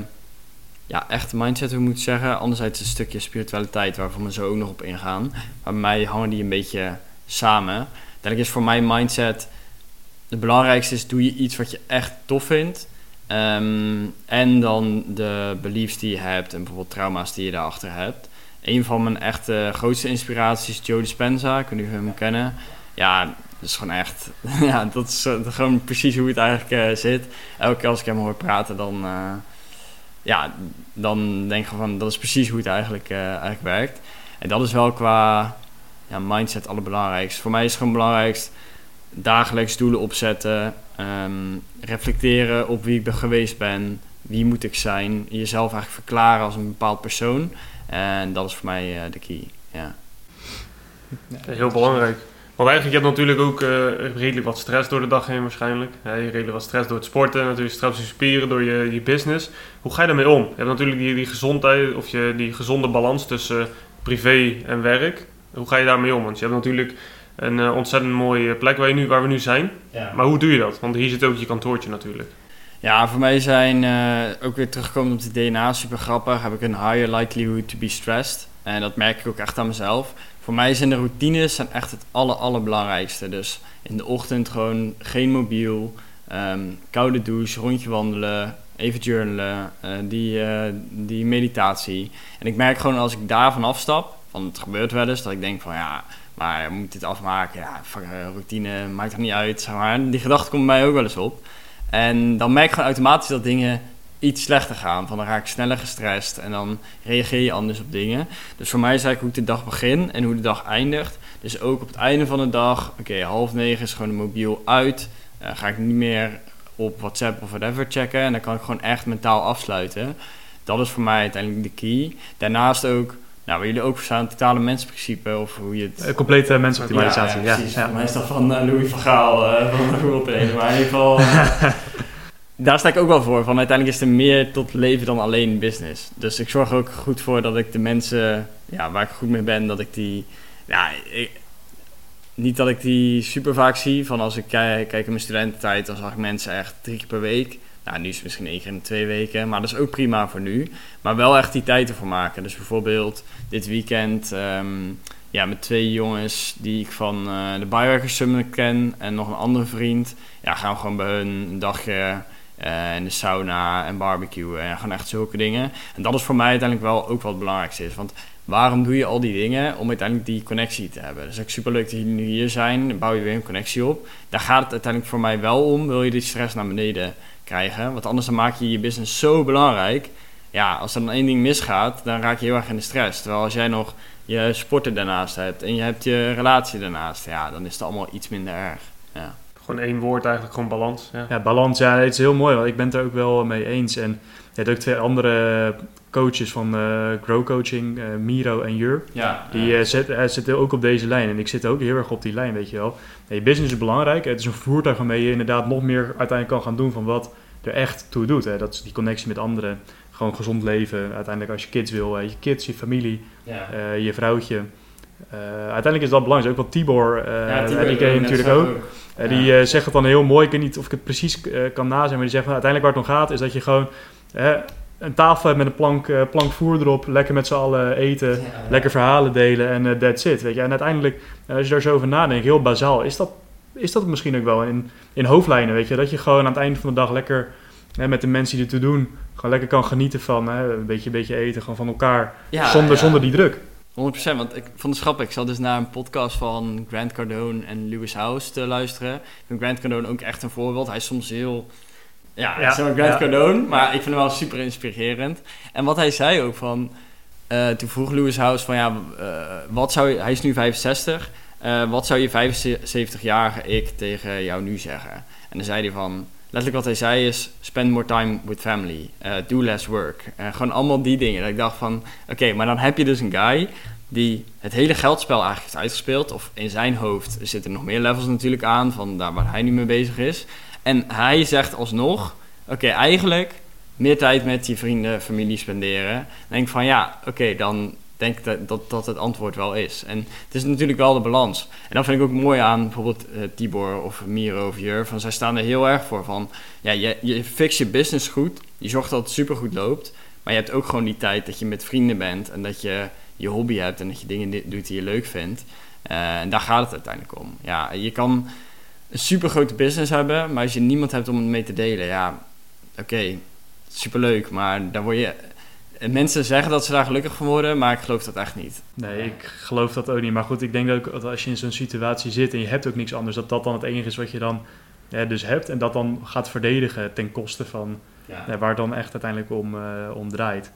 ja, echt mindset, hoe moet ik zeggen. Anderzijds een stukje spiritualiteit, waarvan we zo ook nog op ingaan. Maar bij mij hangen die een beetje samen. Uiteindelijk is voor mij mindset, het belangrijkste is, doe je iets wat je echt tof vindt. Um, en dan de beliefs die je hebt en bijvoorbeeld trauma's die je daarachter hebt. Een van mijn echte grootste inspiraties is Joe Dispenza. Ik weet niet of hem kennen. Ja, dat is gewoon echt... ja, dat is, gewoon precies hoe het eigenlijk uh, zit. Elke keer als ik hem hoor praten, dan... Uh, ja, dan denk ik van... Dat is precies hoe het eigenlijk, uh, eigenlijk werkt. En dat is wel qua ja, mindset allerbelangrijkste. Voor mij is het gewoon belangrijkst dagelijks doelen opzetten, ehm, reflecteren op wie ik ben geweest ben, wie moet ik zijn, jezelf eigenlijk verklaren als een bepaald persoon. En dat is voor mij uh, de key. Ja. Heel belangrijk. Want eigenlijk, je hebt natuurlijk ook uh, redelijk wat stress door de dag heen waarschijnlijk. Je redelijk wat stress door het sporten, natuurlijk stress je spieren, door je, je business. Hoe ga je daarmee om? Je hebt natuurlijk die, die gezondheid, of je, die gezonde balans tussen privé en werk. Hoe ga je daarmee om? Want je hebt natuurlijk een uh, ontzettend mooie plek waar, je nu, waar we nu zijn. Ja. Maar hoe doe je dat? Want hier zit ook je kantoortje natuurlijk. Ja, voor mij zijn uh, ook weer teruggekomen op de DNA super grappig. Heb ik een higher likelihood to be stressed. En dat merk ik ook echt aan mezelf. Voor mij zijn de routines zijn echt het aller, allerbelangrijkste. Dus in de ochtend gewoon geen mobiel, um, koude douche, rondje wandelen, even journalen, uh, die, uh, die meditatie. En ik merk gewoon als ik daarvan afstap, van het gebeurt wel eens, dat ik denk van ja, maar moet dit afmaken? Ja, routine, maakt er niet uit. Zeg maar. Die gedachte komt bij mij ook wel eens op. En dan merk ik gewoon automatisch dat dingen iets slechter gaan. Van dan raak ik sneller gestrest en dan reageer je anders op dingen. Dus voor mij is eigenlijk hoe ik de dag begin en hoe de dag eindigt. Dus ook op het einde van de dag, oké, half negen is gewoon de mobiel uit. Uh, ga ik niet meer op WhatsApp of whatever checken. En dan kan ik gewoon echt mentaal afsluiten. Dat is voor mij uiteindelijk de key. Daarnaast ook nou, waar jullie ook voor het totale mensenprincipe of hoe je het... complete mensoptimalisatie, ja. ja, precies. Ja. Is dat van uh, Louis van Gaal, uh, van de World Maar in ieder geval, uh, daar sta ik ook wel voor. Van uiteindelijk is er meer tot leven dan alleen business. Dus ik zorg er ook goed voor dat ik de mensen ja, waar ik goed mee ben, dat ik die... Ja, ik, niet dat ik die super vaak zie. Van als ik kijk, kijk in mijn studententijd, dan zag ik mensen echt drie keer per week. Nou, nu is het misschien één keer in twee weken, maar dat is ook prima voor nu. Maar wel echt die tijd ervoor maken. Dus bijvoorbeeld dit weekend ehm, ja, met twee jongens die ik van uh, de Biohackers Summit ken en nog een andere vriend. Ja, gaan we gewoon bij hun een dagje uh, in de sauna en barbecue en gewoon echt zulke dingen. En dat is voor mij uiteindelijk wel ook wat het belangrijkste is. Want waarom doe je al die dingen? Om uiteindelijk die connectie te hebben. Dus het is super leuk dat jullie nu hier zijn. bouw je weer een connectie op. Daar gaat het uiteindelijk voor mij wel om. Wil je die stress naar beneden krijgen? Want anders dan maak je je business zo belangrijk. Ja, als er dan één ding misgaat, dan raak je heel erg in de stress. Terwijl als jij nog je sporten daarnaast hebt en je hebt je relatie daarnaast, ja, dan is het allemaal iets minder erg. Ja. Gewoon één woord eigenlijk, gewoon balans. Ja, ja balans, ja, het is heel mooi, want ik ben het er ook wel mee eens. En je hebt ook twee andere coaches van uh, Grow Coaching, uh, Miro en Jur. Ja, die uh, zit, zitten ook op deze lijn. En ik zit ook heel erg op die lijn, weet je wel. je business is belangrijk. Het is een voertuig waarmee je inderdaad nog meer uiteindelijk kan gaan doen van wat er echt toe doet. Hè. Dat is die connectie met anderen. Gewoon gezond leven. Uiteindelijk als je kids wil, je kids, je familie, ja. je vrouwtje. uiteindelijk is dat belangrijk. Ook wat Tibor, ja, Tibor en ik natuurlijk ook. ook. Die zegt het dan heel mooi. Ik weet niet of ik het precies kan nazien, maar die zegt van, uiteindelijk waar het om gaat is dat je gewoon een tafel hebt met een plank, uh, plank voer erop, lekker met z'n allen eten, lekker verhalen delen en uh, that's it. Weet je? En uiteindelijk, uh, als je daar zo over nadenkt, heel bazaal, is dat, is dat misschien ook wel in, in hoofdlijnen, weet je. Dat je gewoon aan het einde van de dag lekker met de mensen die ertoe doen, gewoon lekker kan genieten van een, beetje, een beetje eten, gewoon van elkaar, zonder, zonder die druk. 100%, want ik vond het grappig. Ik zat dus naar een podcast van Grant Cardone en Lewis House te luisteren. Ik vind Grant Cardone ook echt een voorbeeld. Hij is soms heel ja, ja. zo'n Grant Cardone. Maar ik vind hem wel super inspirerend. En wat hij zei ook van... Uh, toen vroeg Lewis House van ja, uh, wat zou je, hij is nu 65. Uh, eh, wat zou je 75-jarige ik tegen jou nu zeggen? En dan zei hij van, letterlijk wat hij zei is, spend more time with family, do less work. gewoon allemaal die dingen. Dat ik dacht van, oké, maar dan heb je dus een guy die het hele geldspel eigenlijk heeft uitgespeeld. Of in zijn hoofd zitten nog meer levels natuurlijk aan, van daar waar hij nu mee bezig is. En hij zegt alsnog, oké, eigenlijk meer tijd met je vrienden, familie spenderen. Dan denk ik van ja, oké, dan denk ik dat, dat, dat het antwoord wel is. En het is natuurlijk wel de balans. En dat vind ik ook mooi aan bijvoorbeeld uh, Tibor of Miro of Jur. Van zij staan er heel erg voor van, ja, je, je fix je business goed. Je zorgt dat het supergoed loopt. Maar je hebt ook gewoon die tijd dat je met vrienden bent en dat je je hobby hebt en dat je dingen doet die je leuk vindt. Uh, en daar gaat het uiteindelijk om. Ja, je kan een super grote business hebben, maar als je niemand hebt om het mee te delen, ja, oké, okay, superleuk, maar dan word je. Mensen zeggen dat ze daar gelukkig van worden, maar ik geloof dat echt niet. Nee, ik geloof dat ook niet. Maar goed, ik denk dat, dat als je in zo'n situatie zit en je hebt ook niks anders, dat dat dan het enige is wat je dan ja, dus hebt. En dat dan gaat verdedigen ten koste van ja. waar het dan echt uiteindelijk om, uh, om draait.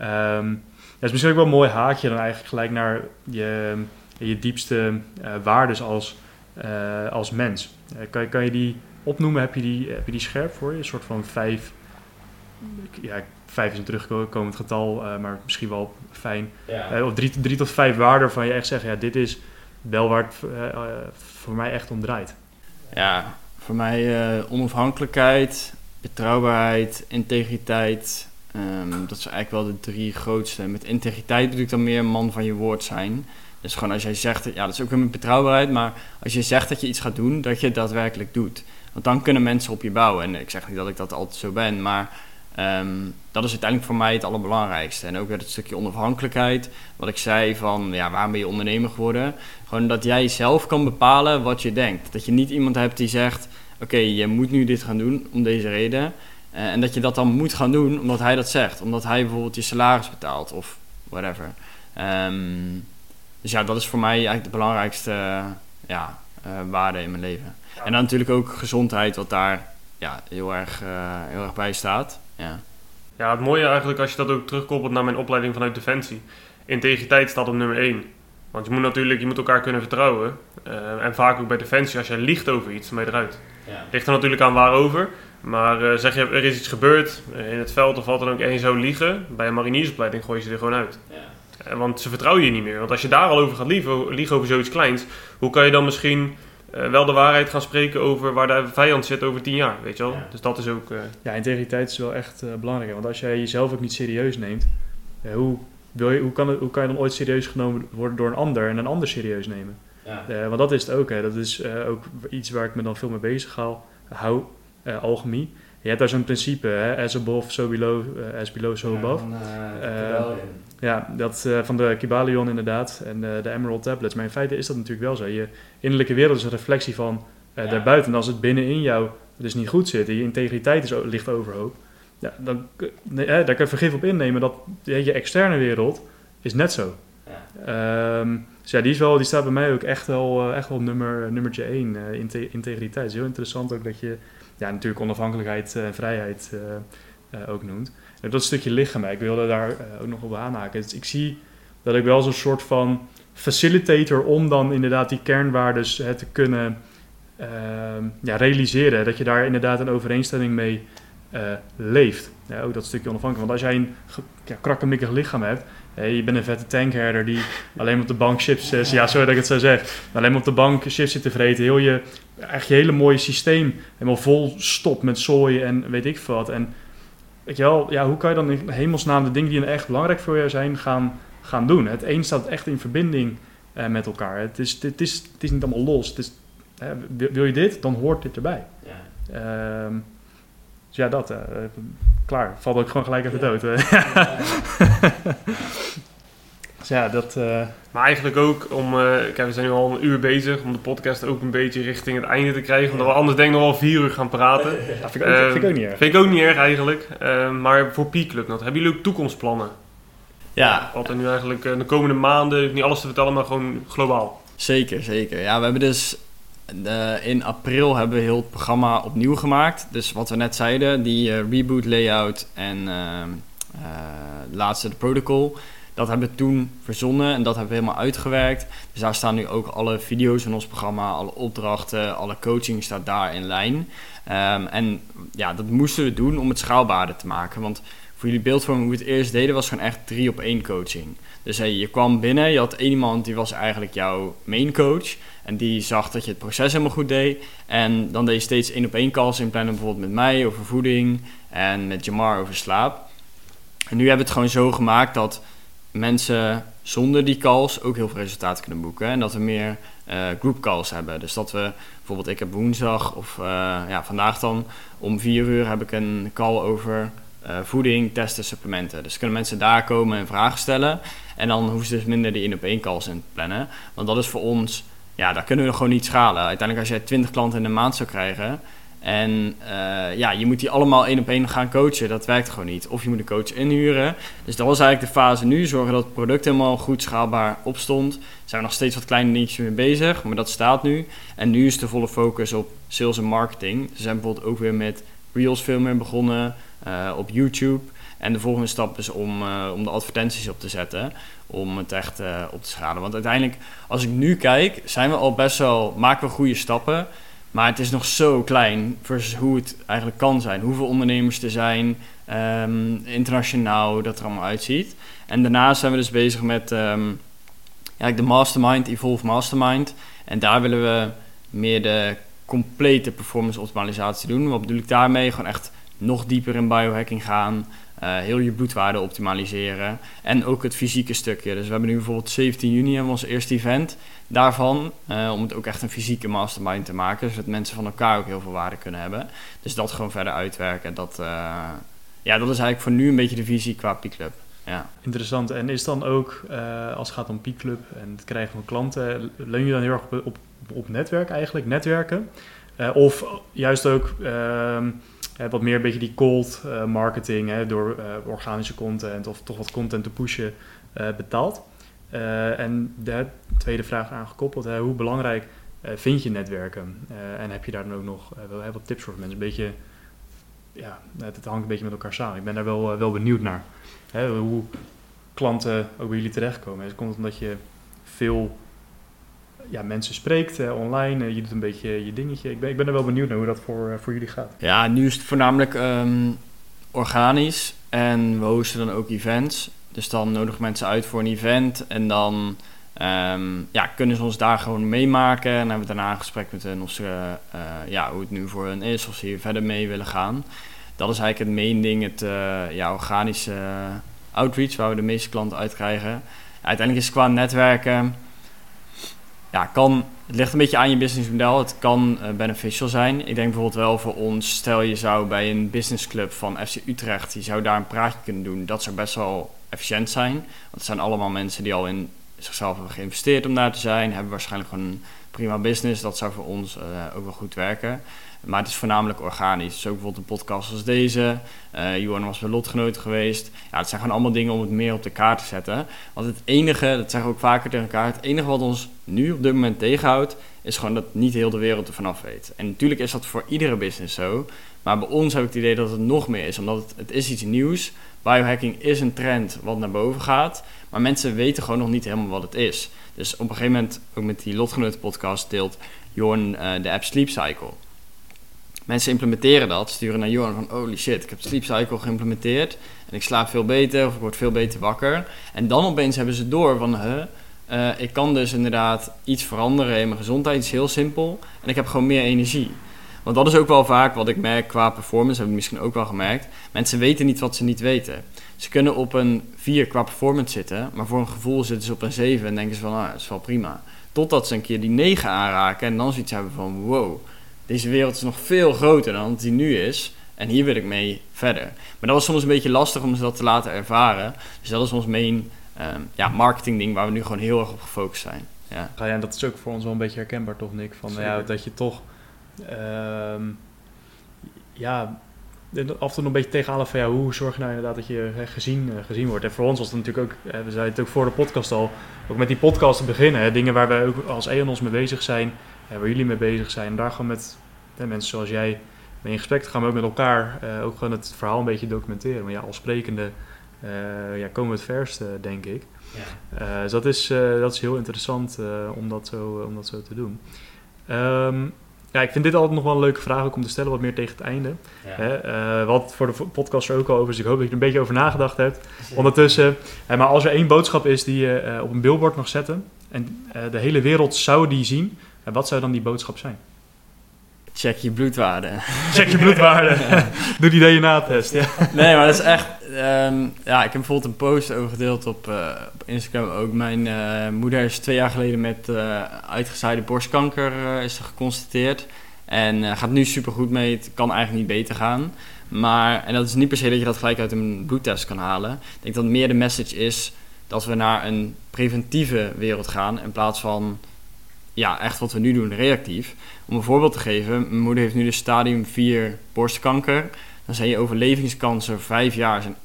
Um, dat is misschien ook wel een mooi haakje dan eigenlijk gelijk naar je, je diepste uh, waardes als eh, als mens. Eh, kan, kan je die opnoemen? Heb je die, heb je die scherp voor je? Een soort van vijf. Ja, vijf is een terugkomend getal, eh, maar misschien wel fijn. Of drie, drie tot vijf waarden waarvan je echt zegt: ja, dit is wel waar het voor mij echt om draait. Ja, voor mij onafhankelijkheid, betrouwbaarheid, integriteit. Ehm, dat zijn eigenlijk wel de drie grootste. Met integriteit bedoel ik dan meer man van je woord zijn. Dus gewoon als jij zegt, ja dat is ook weer met betrouwbaarheid, maar als je zegt dat je iets gaat doen, dat je het daadwerkelijk doet. Want dan kunnen mensen op je bouwen. En ik zeg niet dat ik dat altijd zo ben, maar ehm, dat is uiteindelijk voor mij het allerbelangrijkste. En ook weer het stukje onafhankelijkheid. Wat ik zei van, ja, waarom ben je ondernemer geworden? Gewoon dat jij zelf kan bepalen wat je denkt. Dat je niet iemand hebt die zegt, oké, je moet nu dit gaan doen om deze reden. Eh, en dat je dat dan moet gaan doen omdat hij dat zegt. Omdat hij bijvoorbeeld je salaris betaalt of whatever. Ehm, dus ja, dat is voor mij eigenlijk de belangrijkste ja, eh, waarde in mijn leven. En dan natuurlijk ook gezondheid, wat daar ja, heel, erg, eh, heel erg bij staat. Ja. Ja, het mooie eigenlijk als je dat ook terugkoppelt naar mijn opleiding vanuit Defensie. Integriteit staat op nummer 1. Want je moet natuurlijk, je moet elkaar kunnen vertrouwen. Eh, en vaak ook bij Defensie, als jij liegt over iets, dan ben je eruit. Ligt er natuurlijk aan waarover. Maar eh, zeg je, er is iets gebeurd in het veld of wat dan ook en je zou liegen, bij een mariniersopleiding gooi je ze er gewoon uit. Eh, want ze vertrouwen je niet meer. Want als je daar al over gaat liegen, liegen over zoiets kleins, hoe kan je dan misschien eh, wel de waarheid gaan spreken over waar de vijand zit over tien jaar, weet je wel? Ja. Dus dat is ook... eh, Ja, integriteit is wel echt eh, belangrijk. Want als jij jezelf ook niet serieus neemt, eh, hoe, wil je, hoe, kan het, hoe kan je dan ooit serieus genomen worden door een ander en een ander serieus nemen? Eh, want dat is het ook. Hè. Dat is eh, ook iets waar ik me dan veel mee bezig hou. hou eh, alchemie. Je hebt daar zo'n principe, hè? as above, so below, eh, as below, so above. Eh, Ja, dat eh, van de Kybalion inderdaad en eh, de Emerald Tablets. Maar in feite is dat natuurlijk wel zo. Je innerlijke wereld is een reflectie van eh Ja. daarbuiten. En als het binnenin jou dus niet goed zit, en je integriteit is, ligt overhoop, ja, dan nee, daar kan je vergif op innemen dat ja, je externe wereld is net zo. Ehm, dus ja, die, is wel, die staat bij mij ook echt wel, echt wel nummer, nummertje één, inte- integriteit. Het is heel interessant ook dat je ja, natuurlijk onafhankelijkheid en vrijheid ook noemt. Dat stukje lichaam, ik wilde daar eh, ook nog op aanhaken. Dus ik zie dat ik wel zo'n soort van facilitator om dan inderdaad die kernwaardes eh, te kunnen ehm, ja, realiseren. Dat je daar inderdaad een overeenstemming mee eh, leeft. Ja, ook dat stukje onafhankelijk. Want als jij een ja, krakkemikkig lichaam hebt, hè, je bent een vette tankherder die alleen op de bank chips, eh, ja, sorry dat ik het zo zeg, maar alleen op de bank chips zit te vreten, heel je, echt je hele mooie systeem helemaal vol stopt met zooi en weet ik wat. En weet je wel, ja, hoe kan je dan in hemelsnaam de dingen die echt belangrijk voor jou zijn gaan, gaan doen? Het een staat echt in verbinding eh, met elkaar. Het is, het, is, het is niet allemaal los. Het is, hè, wil, je dit, dan hoort dit erbij. Ehm, dus ja, dat. eh, klaar. Valt ook gewoon gelijk even dood. hè. dus ja, dat... eh, Maar eigenlijk ook om, eh, kijk, we zijn nu al een uur bezig om de podcast ook een beetje richting het einde te krijgen. Omdat we anders denk ik nog wel vier uur gaan praten. ja, vind, ik ook, Eh, vind ik ook niet erg. Vind ik ook niet erg eigenlijk. Eh, maar voor Peak Club, hebben jullie ook toekomstplannen? Ja, Wat er nu eigenlijk eh, de komende maanden, niet alles te vertellen, maar gewoon globaal. Zeker, zeker. Ja, we hebben dus eh, in april hebben we heel het programma opnieuw gemaakt. Dus wat we net zeiden, die eh, reboot layout en ehm, eh, laatste de protocol. Dat hebben we toen verzonnen en dat hebben we helemaal uitgewerkt. Dus daar staan nu ook alle video's in ons programma, alle opdrachten, alle coaching staat daar in lijn. Ehm, en ja, dat moesten we doen om het schaalbaarder te maken. Want voor jullie beeldvorming, hoe we het eerst deden, was gewoon echt drie op één coaching. Dus hey, je kwam binnen, je had één iemand die was eigenlijk jouw main coach. En die zag dat je het proces helemaal goed deed. En dan deed je steeds één op één calls inplannen, bijvoorbeeld met mij over voeding en met Jamar over slaap. En nu hebben we het gewoon zo gemaakt dat mensen zonder die calls ook heel veel resultaten kunnen boeken. En dat we meer eh group calls hebben. Dus dat we bijvoorbeeld, ik heb woensdag of eh, ja, vandaag dan om vier uur heb ik een call over eh, voeding, testen, supplementen. Dus kunnen mensen daar komen en vragen stellen. En dan hoeven ze dus minder die in op één calls in te plannen. Want dat is voor ons, ja, daar kunnen we gewoon niet schalen. Uiteindelijk als jij 20 klanten in een maand zou krijgen. En eh, ja, je moet die allemaal één op één gaan coachen. Dat werkt gewoon niet. Of je moet een coach inhuren. Dus dat was eigenlijk de fase nu. Zorgen dat het product helemaal goed schaalbaar opstond. Zijn we nog steeds wat kleine dingetjes mee bezig. Maar dat staat nu. En nu is de volle focus op sales en marketing. Ze zijn bijvoorbeeld ook weer met Reels veel meer begonnen. eh, op YouTube. En de volgende stap is om, uh, om de advertenties op te zetten. Om het echt op te schalen. Want uiteindelijk, als ik nu kijk, zijn we al best wel, maken we goede stappen. Maar het is nog zo klein versus hoe het eigenlijk kan zijn. Hoeveel ondernemers er zijn, um, internationaal, dat er allemaal uitziet. En daarnaast zijn we dus bezig met um, de Mastermind, Evolve Mastermind. En daar willen we meer de complete performance optimalisatie doen. Wat bedoel ik daarmee? Gewoon echt nog dieper in biohacking gaan. Uh, heel je bloedwaarde optimaliseren. En ook het fysieke stukje. Dus we hebben nu bijvoorbeeld 17 juni hebben we ons eerste event daarvan. Uh, om het ook echt een fysieke mastermind te maken. Zodat mensen van elkaar ook heel veel waarde kunnen hebben. Dus dat gewoon verder uitwerken. Dat, uh, ja, dat is eigenlijk voor nu een beetje de visie qua P-Club. Ja. Interessant. En is dan ook, als het gaat om P-Club en het krijgen van klanten, leun je dan heel erg op, op, op netwerk eigenlijk, netwerken? Of juist ook ehm, wat meer een beetje die cold uh, marketing hè, door organische content of toch wat content te pushen betaald. en de tweede vraag aangekoppeld, hè, hoe belangrijk vind je netwerken? en heb je daar dan ook nog wel wat tips voor mensen? Een beetje, ja, het, hangt een beetje met elkaar samen. Ik ben daar wel, wel benieuwd naar. Hè, hoe klanten ook bij jullie terechtkomen. Het komt omdat je veel ja, mensen spreekt uh, online. Uh, je doet een beetje je dingetje. Ik ben, ik ben er wel benieuwd naar hoe dat voor, uh, voor jullie gaat. Ja, nu is het voornamelijk um, organisch. En we hosten dan ook events. Dus dan nodigen mensen uit voor een event. En dan um, ja, kunnen ze ons daar gewoon meemaken. En hebben we daarna een gesprek met hen of ze, ja, hoe het nu voor hen is. Of ze hier verder mee willen gaan. Dat is eigenlijk het main ding. Het ja, organische outreach waar we de meeste klanten uit krijgen. uiteindelijk is het qua netwerken ja, kan, het ligt een beetje aan je businessmodel. Het kan uh, beneficial zijn. Ik denk bijvoorbeeld wel voor ons, stel je zou bij een businessclub van FC Utrecht, je zou daar een praatje kunnen doen. Dat zou best wel efficiënt zijn. Want het zijn allemaal mensen die al in zichzelf hebben geïnvesteerd om daar te zijn, hebben waarschijnlijk gewoon een prima business. Dat zou voor ons uh, ook wel goed werken. Maar het is voornamelijk organisch. Dus ook bijvoorbeeld een podcast als deze. Uh, Johan was bij Lotgenoten geweest. Ja, het zijn gewoon allemaal dingen om het meer op de kaart te zetten. Want het enige, dat zeggen we ook vaker tegen elkaar, het enige wat ons nu op dit moment tegenhoudt, is gewoon dat niet heel de wereld er vanaf weet. En natuurlijk is dat voor iedere business zo. Maar bij ons heb ik het idee dat het nog meer is, omdat het, het is iets nieuws. Biohacking is een trend wat naar boven gaat. Maar mensen weten gewoon nog niet helemaal wat het is. Dus op een gegeven moment, ook met die Lotgenoten podcast, deelt Jorn uh, de app Sleep Cycle. Mensen implementeren dat, sturen naar Jorn van holy shit, ik heb Sleep Cycle geïmplementeerd en ik slaap veel beter of ik word veel beter wakker. En dan opeens hebben ze door van, huh, uh, ik kan dus inderdaad iets veranderen in mijn gezondheid, iets heel simpel en ik heb gewoon meer energie. Want dat is ook wel vaak wat ik merk qua performance, heb ik misschien ook wel gemerkt. Mensen weten niet wat ze niet weten. Ze kunnen op een 4 qua performance zitten, maar voor een gevoel zitten ze op een 7 en denken ze van, ah, dat is wel prima. Totdat ze een keer die 9 aanraken en dan zoiets hebben van, wow, deze wereld is nog veel groter dan die nu is. En hier wil ik mee verder. Maar dat was soms een beetje lastig om ze dat te laten ervaren. Dus dat is ons main um, ja, marketing ding waar we nu gewoon heel erg op gefocust zijn. Ja. ja, en dat is ook voor ons wel een beetje herkenbaar toch, Nick? Van, ja, dat je toch... Um, ja, af en toe een beetje tegenhalen van ja, hoe zorg je nou inderdaad dat je gezien, uh, gezien wordt. En voor ons was het natuurlijk ook, uh, we zeiden het ook voor de podcast al, ook met die podcast te beginnen. Hè, dingen waar we ook als EONOS mee bezig zijn, uh, waar jullie mee bezig zijn. En daar gewoon met mensen zoals jij mee in gesprek te gaan, maar ook met elkaar ook gewoon het verhaal een beetje documenteren. Maar ja, als sprekende ja, komen we het verste, denk ik. Ja. dus dat is, dat is heel interessant om, dat zo, om dat zo te doen. Um, ja, ik vind dit altijd nog wel een leuke vraag ook om te stellen, wat meer tegen het einde. Hè, uh, wat voor de podcast er ook al over, dus ik hoop dat je er een beetje over nagedacht hebt. Ondertussen, uh, maar als er één boodschap is die je uh, op een billboard mag zetten en de hele wereld zou die zien, wat zou dan die boodschap zijn? Check je bloedwaarde. Check je bloedwaarde. Doe die DNA-test. Ja. Nee, maar dat is echt. Um, ja, ik heb bijvoorbeeld een post over gedeeld op, uh, op Instagram ook. Mijn uh, moeder is twee jaar geleden met uh, uitgezaaide borstkanker is geconstateerd. En gaat nu super goed mee. Het kan eigenlijk niet beter gaan. Maar, en dat is niet per se dat je dat gelijk uit een bloedtest kan halen. Ik denk dat meer de message is dat we naar een preventieve wereld gaan in plaats van ja, echt wat we nu doen, reactief. Om een voorbeeld te geven, mijn moeder heeft nu de stadium 4 borstkanker. Dan zijn je overlevingskansen 5 jaar zijn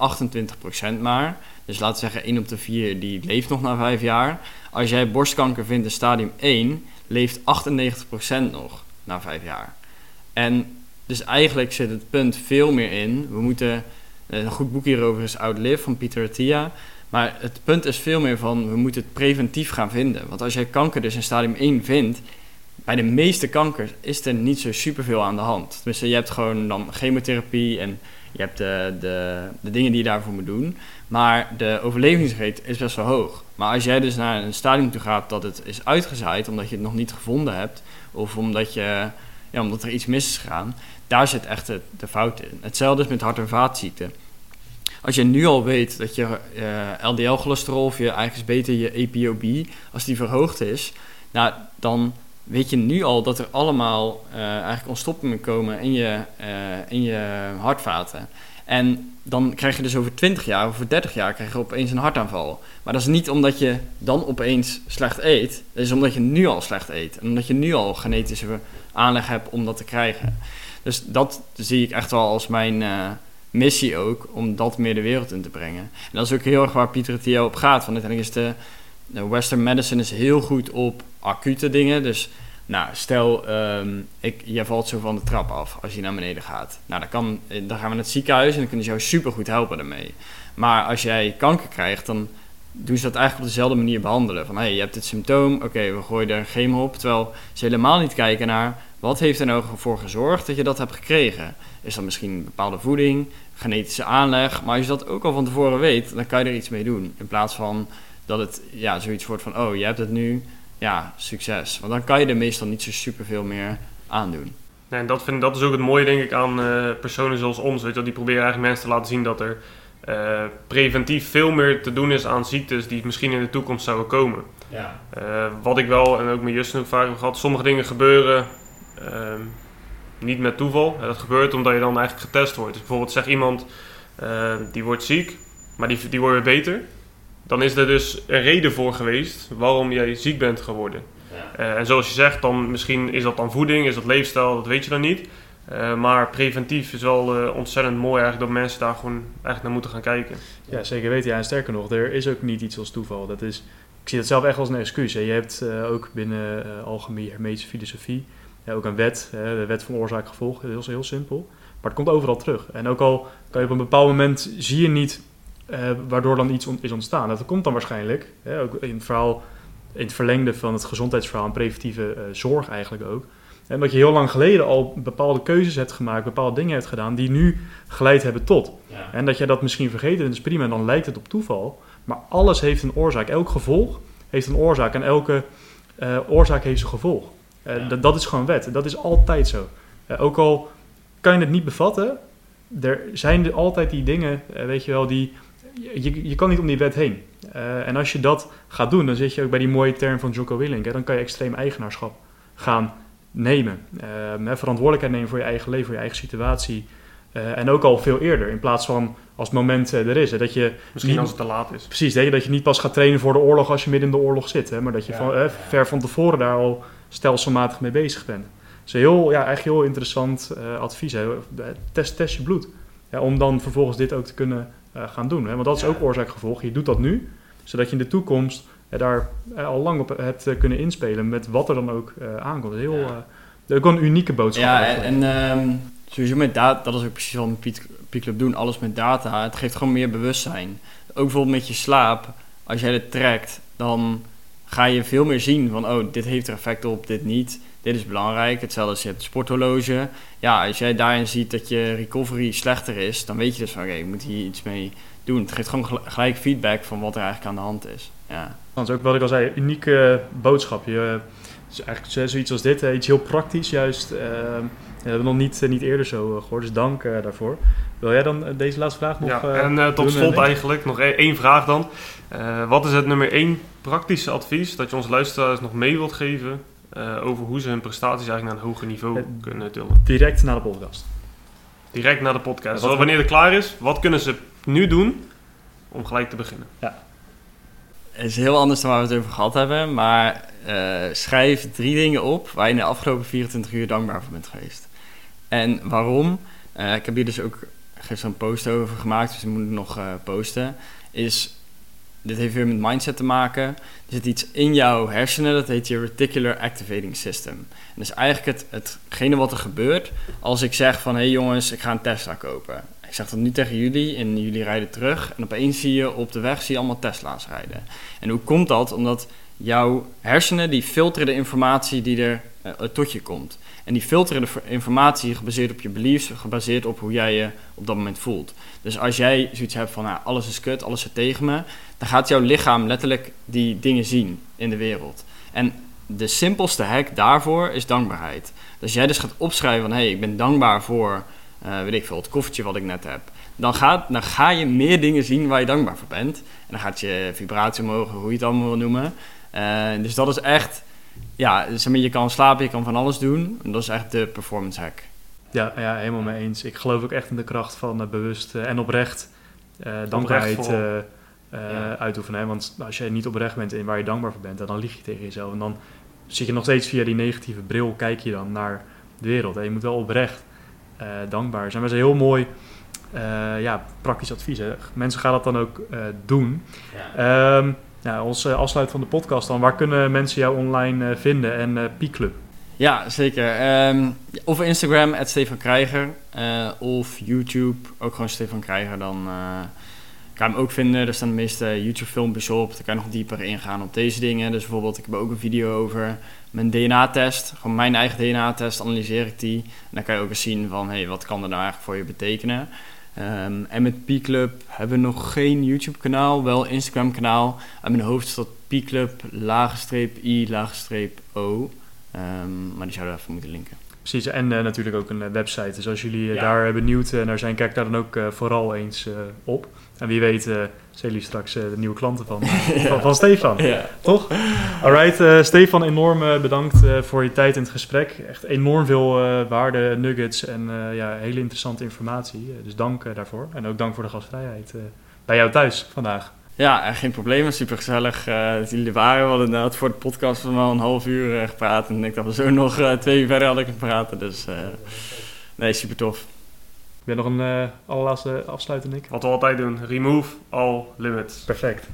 28% maar. Dus laten we zeggen 1 op de 4 die leeft nog na 5 jaar. Als jij borstkanker vindt in stadium 1, leeft 98% nog na 5 jaar. En dus eigenlijk zit het punt veel meer in, we moeten Een goed boek hierover is Outlive van Pieter Attia. Maar het punt is veel meer van, we moeten het preventief gaan vinden. Want als jij kanker dus in stadium 1 vindt, bij de meeste kankers is er niet zo superveel aan de hand. Tenminste, je hebt gewoon dan chemotherapie en je hebt de, de, de dingen die je daarvoor moet doen. Maar de overlevingsrate is best wel hoog. Maar als jij dus naar een stadium toe gaat dat het is uitgezaaid omdat je het nog niet gevonden hebt, of omdat, je, ja, omdat er iets mis is gegaan, daar zit echt de, de fout in. Hetzelfde is met hart- en vaatziekten. Als je nu al weet dat je uh, LDL-cholesterol of je eigenlijk beter je APOB, als die verhoogd is, nou, dan weet je nu al dat er allemaal uh, eigenlijk ontstoppingen komen in je, uh, in je hartvaten. En dan krijg je dus over 20 jaar of over 30 jaar krijg je opeens een hartaanval. Maar dat is niet omdat je dan opeens slecht eet. Dat is omdat je nu al slecht eet. En omdat je nu al genetische aanleg hebt om dat te krijgen. Dus dat zie ik echt wel als mijn missie ook, om dat meer de wereld in te brengen. En dat is ook heel erg waar Pieter Theo op gaat. Want uiteindelijk is de, de Western medicine is heel goed op acute dingen. Dus nou, stel, um, ik, jij valt zo van de trap af als je naar beneden gaat. Nou, dan, kan, dan gaan we naar het ziekenhuis en dan kunnen ze jou super goed helpen daarmee. Maar als jij kanker krijgt, dan doen ze dat eigenlijk op dezelfde manier behandelen. Van, hey, je hebt dit symptoom, oké, we gooien er chemo op. Terwijl ze helemaal niet kijken naar, wat heeft er nou voor gezorgd dat je dat hebt gekregen? Is dat misschien bepaalde voeding, genetische aanleg? Maar als je dat ook al van tevoren weet, dan kan je er iets mee doen. In plaats van dat het ja, zoiets wordt van, oh, je hebt het nu, ja, succes. Want dan kan je er meestal niet zo superveel meer aan doen. Nee, en dat, vind, dat is ook het mooie, denk ik, aan uh, personen zoals ons. Weet je, die proberen eigenlijk mensen te laten zien dat er uh, preventief veel meer te doen is aan ziektes die misschien in de toekomst zouden komen. Ja. Uh, wat ik wel, en ook met Justin ook vaak heb gehad, sommige dingen gebeuren niet met toeval. dat gebeurt omdat je dan eigenlijk getest wordt. Dus bijvoorbeeld zeg iemand, die wordt ziek, maar die, die wordt weer beter dan is er dus een reden voor geweest waarom jij ziek bent geworden. Ja. Uh, en zoals je zegt, dan misschien is dat dan voeding, is dat leefstijl, dat weet je dan niet. Uh, maar preventief is wel uh, ontzettend mooi eigenlijk dat mensen daar gewoon eigenlijk naar moeten gaan kijken. Ja, zeker weten. Ja, en sterker nog, er is ook niet iets als toeval. Dat is, ik zie dat zelf echt als een excuus. Hè. Je hebt ook binnen algemene hermetische filosofie ja, ook een wet, de wet van oorzaak-gevolg. Is heel simpel. Maar het komt overal terug. En ook al kan je op een bepaald moment zie je niet uh, waardoor dan iets on is ontstaan. Dat komt dan waarschijnlijk, hè, ook in het verhaal, in het verlengde van het gezondheidsverhaal en preventieve uh, zorg eigenlijk ook. En dat je heel lang geleden al bepaalde keuzes hebt gemaakt, bepaalde dingen hebt gedaan die nu geleid hebben tot. Ja. En dat je dat misschien vergeten, dat is prima, en dan lijkt het op toeval. Maar alles heeft een oorzaak. Elk gevolg heeft een oorzaak en elke uh, oorzaak heeft zijn gevolg. Ja. dat, dat is gewoon wet. Dat is altijd zo. ook al kan je het niet bevatten, er zijn er altijd die dingen, weet je wel, die je, je kan niet om die wet heen. En als je dat gaat doen, dan zit je ook bij die mooie term van Jocko Willink. Hè, dan kan je extreem eigenaarschap gaan nemen. Uh, verantwoordelijkheid nemen voor je eigen leven, voor je eigen situatie. Uh, en ook al veel eerder, in plaats van als het moment er is. Hè, dat je Misschien niet, als het te laat is. Precies, dat je, dat je niet pas gaat trainen voor de oorlog als je midden in de oorlog zit. Hè, maar dat je Ja, van, ja. ver van tevoren daar al stelselmatig mee bezig bent. Dus heel, ja, echt heel interessant advies. Hè. Test, test je bloed. Ja, om dan vervolgens dit ook te kunnen uh, gaan doen. Hè? Want dat is ook oorzaak-gevolg. Je doet dat nu, zodat je in de toekomst uh, daar al lang op hebt kunnen inspelen met wat er dan ook aankomt. Heel, dat is ook wel een unieke boodschap. Ja, en, eigenlijk. en ehm, sowieso met data, dat is ook precies wat we met doen, alles met data. Het geeft gewoon meer bewustzijn. Ook bijvoorbeeld met je slaap, als jij dit trekt, dan ga je veel meer zien van, oh, dit heeft er effect op, dit niet. Dit is belangrijk. Hetzelfde als je hebt een sporthorloge. Ja, als jij daarin ziet dat je recovery slechter is, dan weet je dus van, oké, ik moet hier iets mee doen. Het geeft gewoon gel- gelijk feedback van wat er eigenlijk aan de hand is. Ja. Dat is ook wat ik al zei, unieke boodschap. Je, dus eigenlijk zo- zoiets als dit, eh, iets heel praktisch juist. dat hebben we nog niet, niet eerder zo eh, gehoord, dus dank daarvoor. Wil jij dan deze laatste vraag nog Ja, eh, en tot slot eigenlijk nog e- één vraag dan. Eh, wat is het nummer één praktische advies dat je onze luisteraars nog mee wilt geven eh, over hoe ze hun prestaties eigenlijk naar een hoger niveau kunnen tillen? Direct na de podcast. Direct na de podcast. Ja, Zodat wanneer het klaar is, wat kunnen ze nu doen om gelijk te beginnen? Het is heel anders dan waar we het over gehad hebben, maar eh, schrijf drie dingen op waar je in de afgelopen 24 uur dankbaar voor bent geweest. En waarom? Eh, ik heb hier dus ook gisteren een post over gemaakt, dus ik moet het nog eh, posten. Is, dit heeft weer met mindset te maken. Er zit iets in jouw hersenen, dat heet je Reticular Activating System. En dat is eigenlijk het, hetgene wat er gebeurt als ik zeg van... hé hey jongens, ik ga een Tesla kopen. Ik zeg dat nu tegen jullie en jullie rijden terug. En opeens zie je op de weg zie je allemaal Tesla's rijden. En hoe komt dat? Omdat jouw hersenen die filteren de informatie die er uh, tot je komt. En die filteren de informatie gebaseerd op je beliefs, gebaseerd op hoe jij je op dat moment voelt. Dus als jij zoiets hebt van nou, alles is kut, alles zit tegen me, dan gaat jouw lichaam letterlijk die dingen zien in de wereld. En de simpelste hack daarvoor is dankbaarheid. Dus jij dus gaat opschrijven van hé, hey, ik ben dankbaar voor, uh, weet ik veel, het koffertje wat ik net heb. Dan, gaat, dan ga je meer dingen zien waar je dankbaar voor bent. En dan gaat je vibratie omhoog, hoe je het allemaal wil noemen. Uh, dus dat is echt, ja, zeg maar, je kan slapen, je kan van alles doen. En dat is echt de performance hack. Ja, ja, helemaal mee eens. Ik geloof ook echt in de kracht van uh, bewust en oprecht dankbaarheid ja. uitoefenen. Want als je niet oprecht bent in waar je dankbaar voor bent, dan lieg je tegen jezelf. En dan zit je nog steeds via die negatieve bril, kijk je dan naar de wereld. En je moet wel oprecht uh, dankbaar zijn. Maar dat is heel mooi uh, ja, praktisch advies. Hè. Mensen gaan dat dan ook uh, doen. Ja. Um, nou, als afsluit van de podcast dan, waar kunnen mensen jou online vinden en uh, P-Club? Ja, zeker. Um, of Instagram, Stefan Krijger. of YouTube, ook gewoon Stefan Krijger. Dan kan je hem ook vinden. Er staan de meeste YouTube-filmpjes op. Daar kan je nog dieper ingaan op deze dingen. Dus bijvoorbeeld, ik heb ook een video over mijn DNA-test. Gewoon mijn eigen DNA-test, analyseer ik die. En dan kan je ook eens zien van, hey, wat kan er nou eigenlijk voor je betekenen? Um, en met P-Club hebben we nog geen YouTube-kanaal, wel Instagram-kanaal. En mijn hoofd staat P-Club, laagstreep I, laagstreep O. Um, maar die zouden we even moeten linken. Precies, en uh, natuurlijk ook een website. Dus als jullie uh, ja. daar benieuwd naar zijn, kijk daar dan ook uh, vooral eens op. En wie weet zijn jullie straks uh, de nieuwe klanten van, ja. van, van, Stefan. Ja. Toch? Alright, uh, Stefan, enorm bedankt voor je tijd in het gesprek. Echt enorm veel waarde, nuggets en ja, hele interessante informatie. dus dank daarvoor. En ook dank voor de gastvrijheid bij jou thuis vandaag. Ja, geen probleem. Super gezellig dat jullie er waren. We hadden inderdaad voor de podcast van wel een half uur gepraat. En ik dat we zo nog twee uur verder hadden kunnen praten. Dus nee, super tof. Heb je nog een uh, allerlaatste afsluiting, Nick? Wat we altijd doen. Remove all limits. Perfect.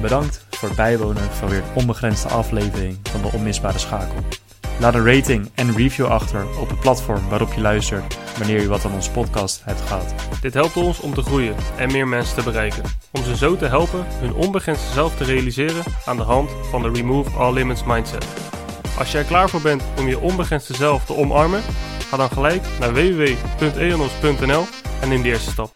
Bedankt voor het bijwonen van weer een onbegrensde aflevering van de Onmisbare Schakel. Laat een rating en review achter op het platform waarop je luistert wanneer je wat aan onze podcast hebt gehad. Dit helpt ons om te groeien en meer mensen te bereiken. Om ze zo te helpen hun onbegrensde zelf te realiseren aan de hand van de Remove All Limits mindset. Als je er klaar voor bent om je onbegrensde zelf te omarmen, ga dan gelijk naar www.eonos.nl en neem de eerste stap.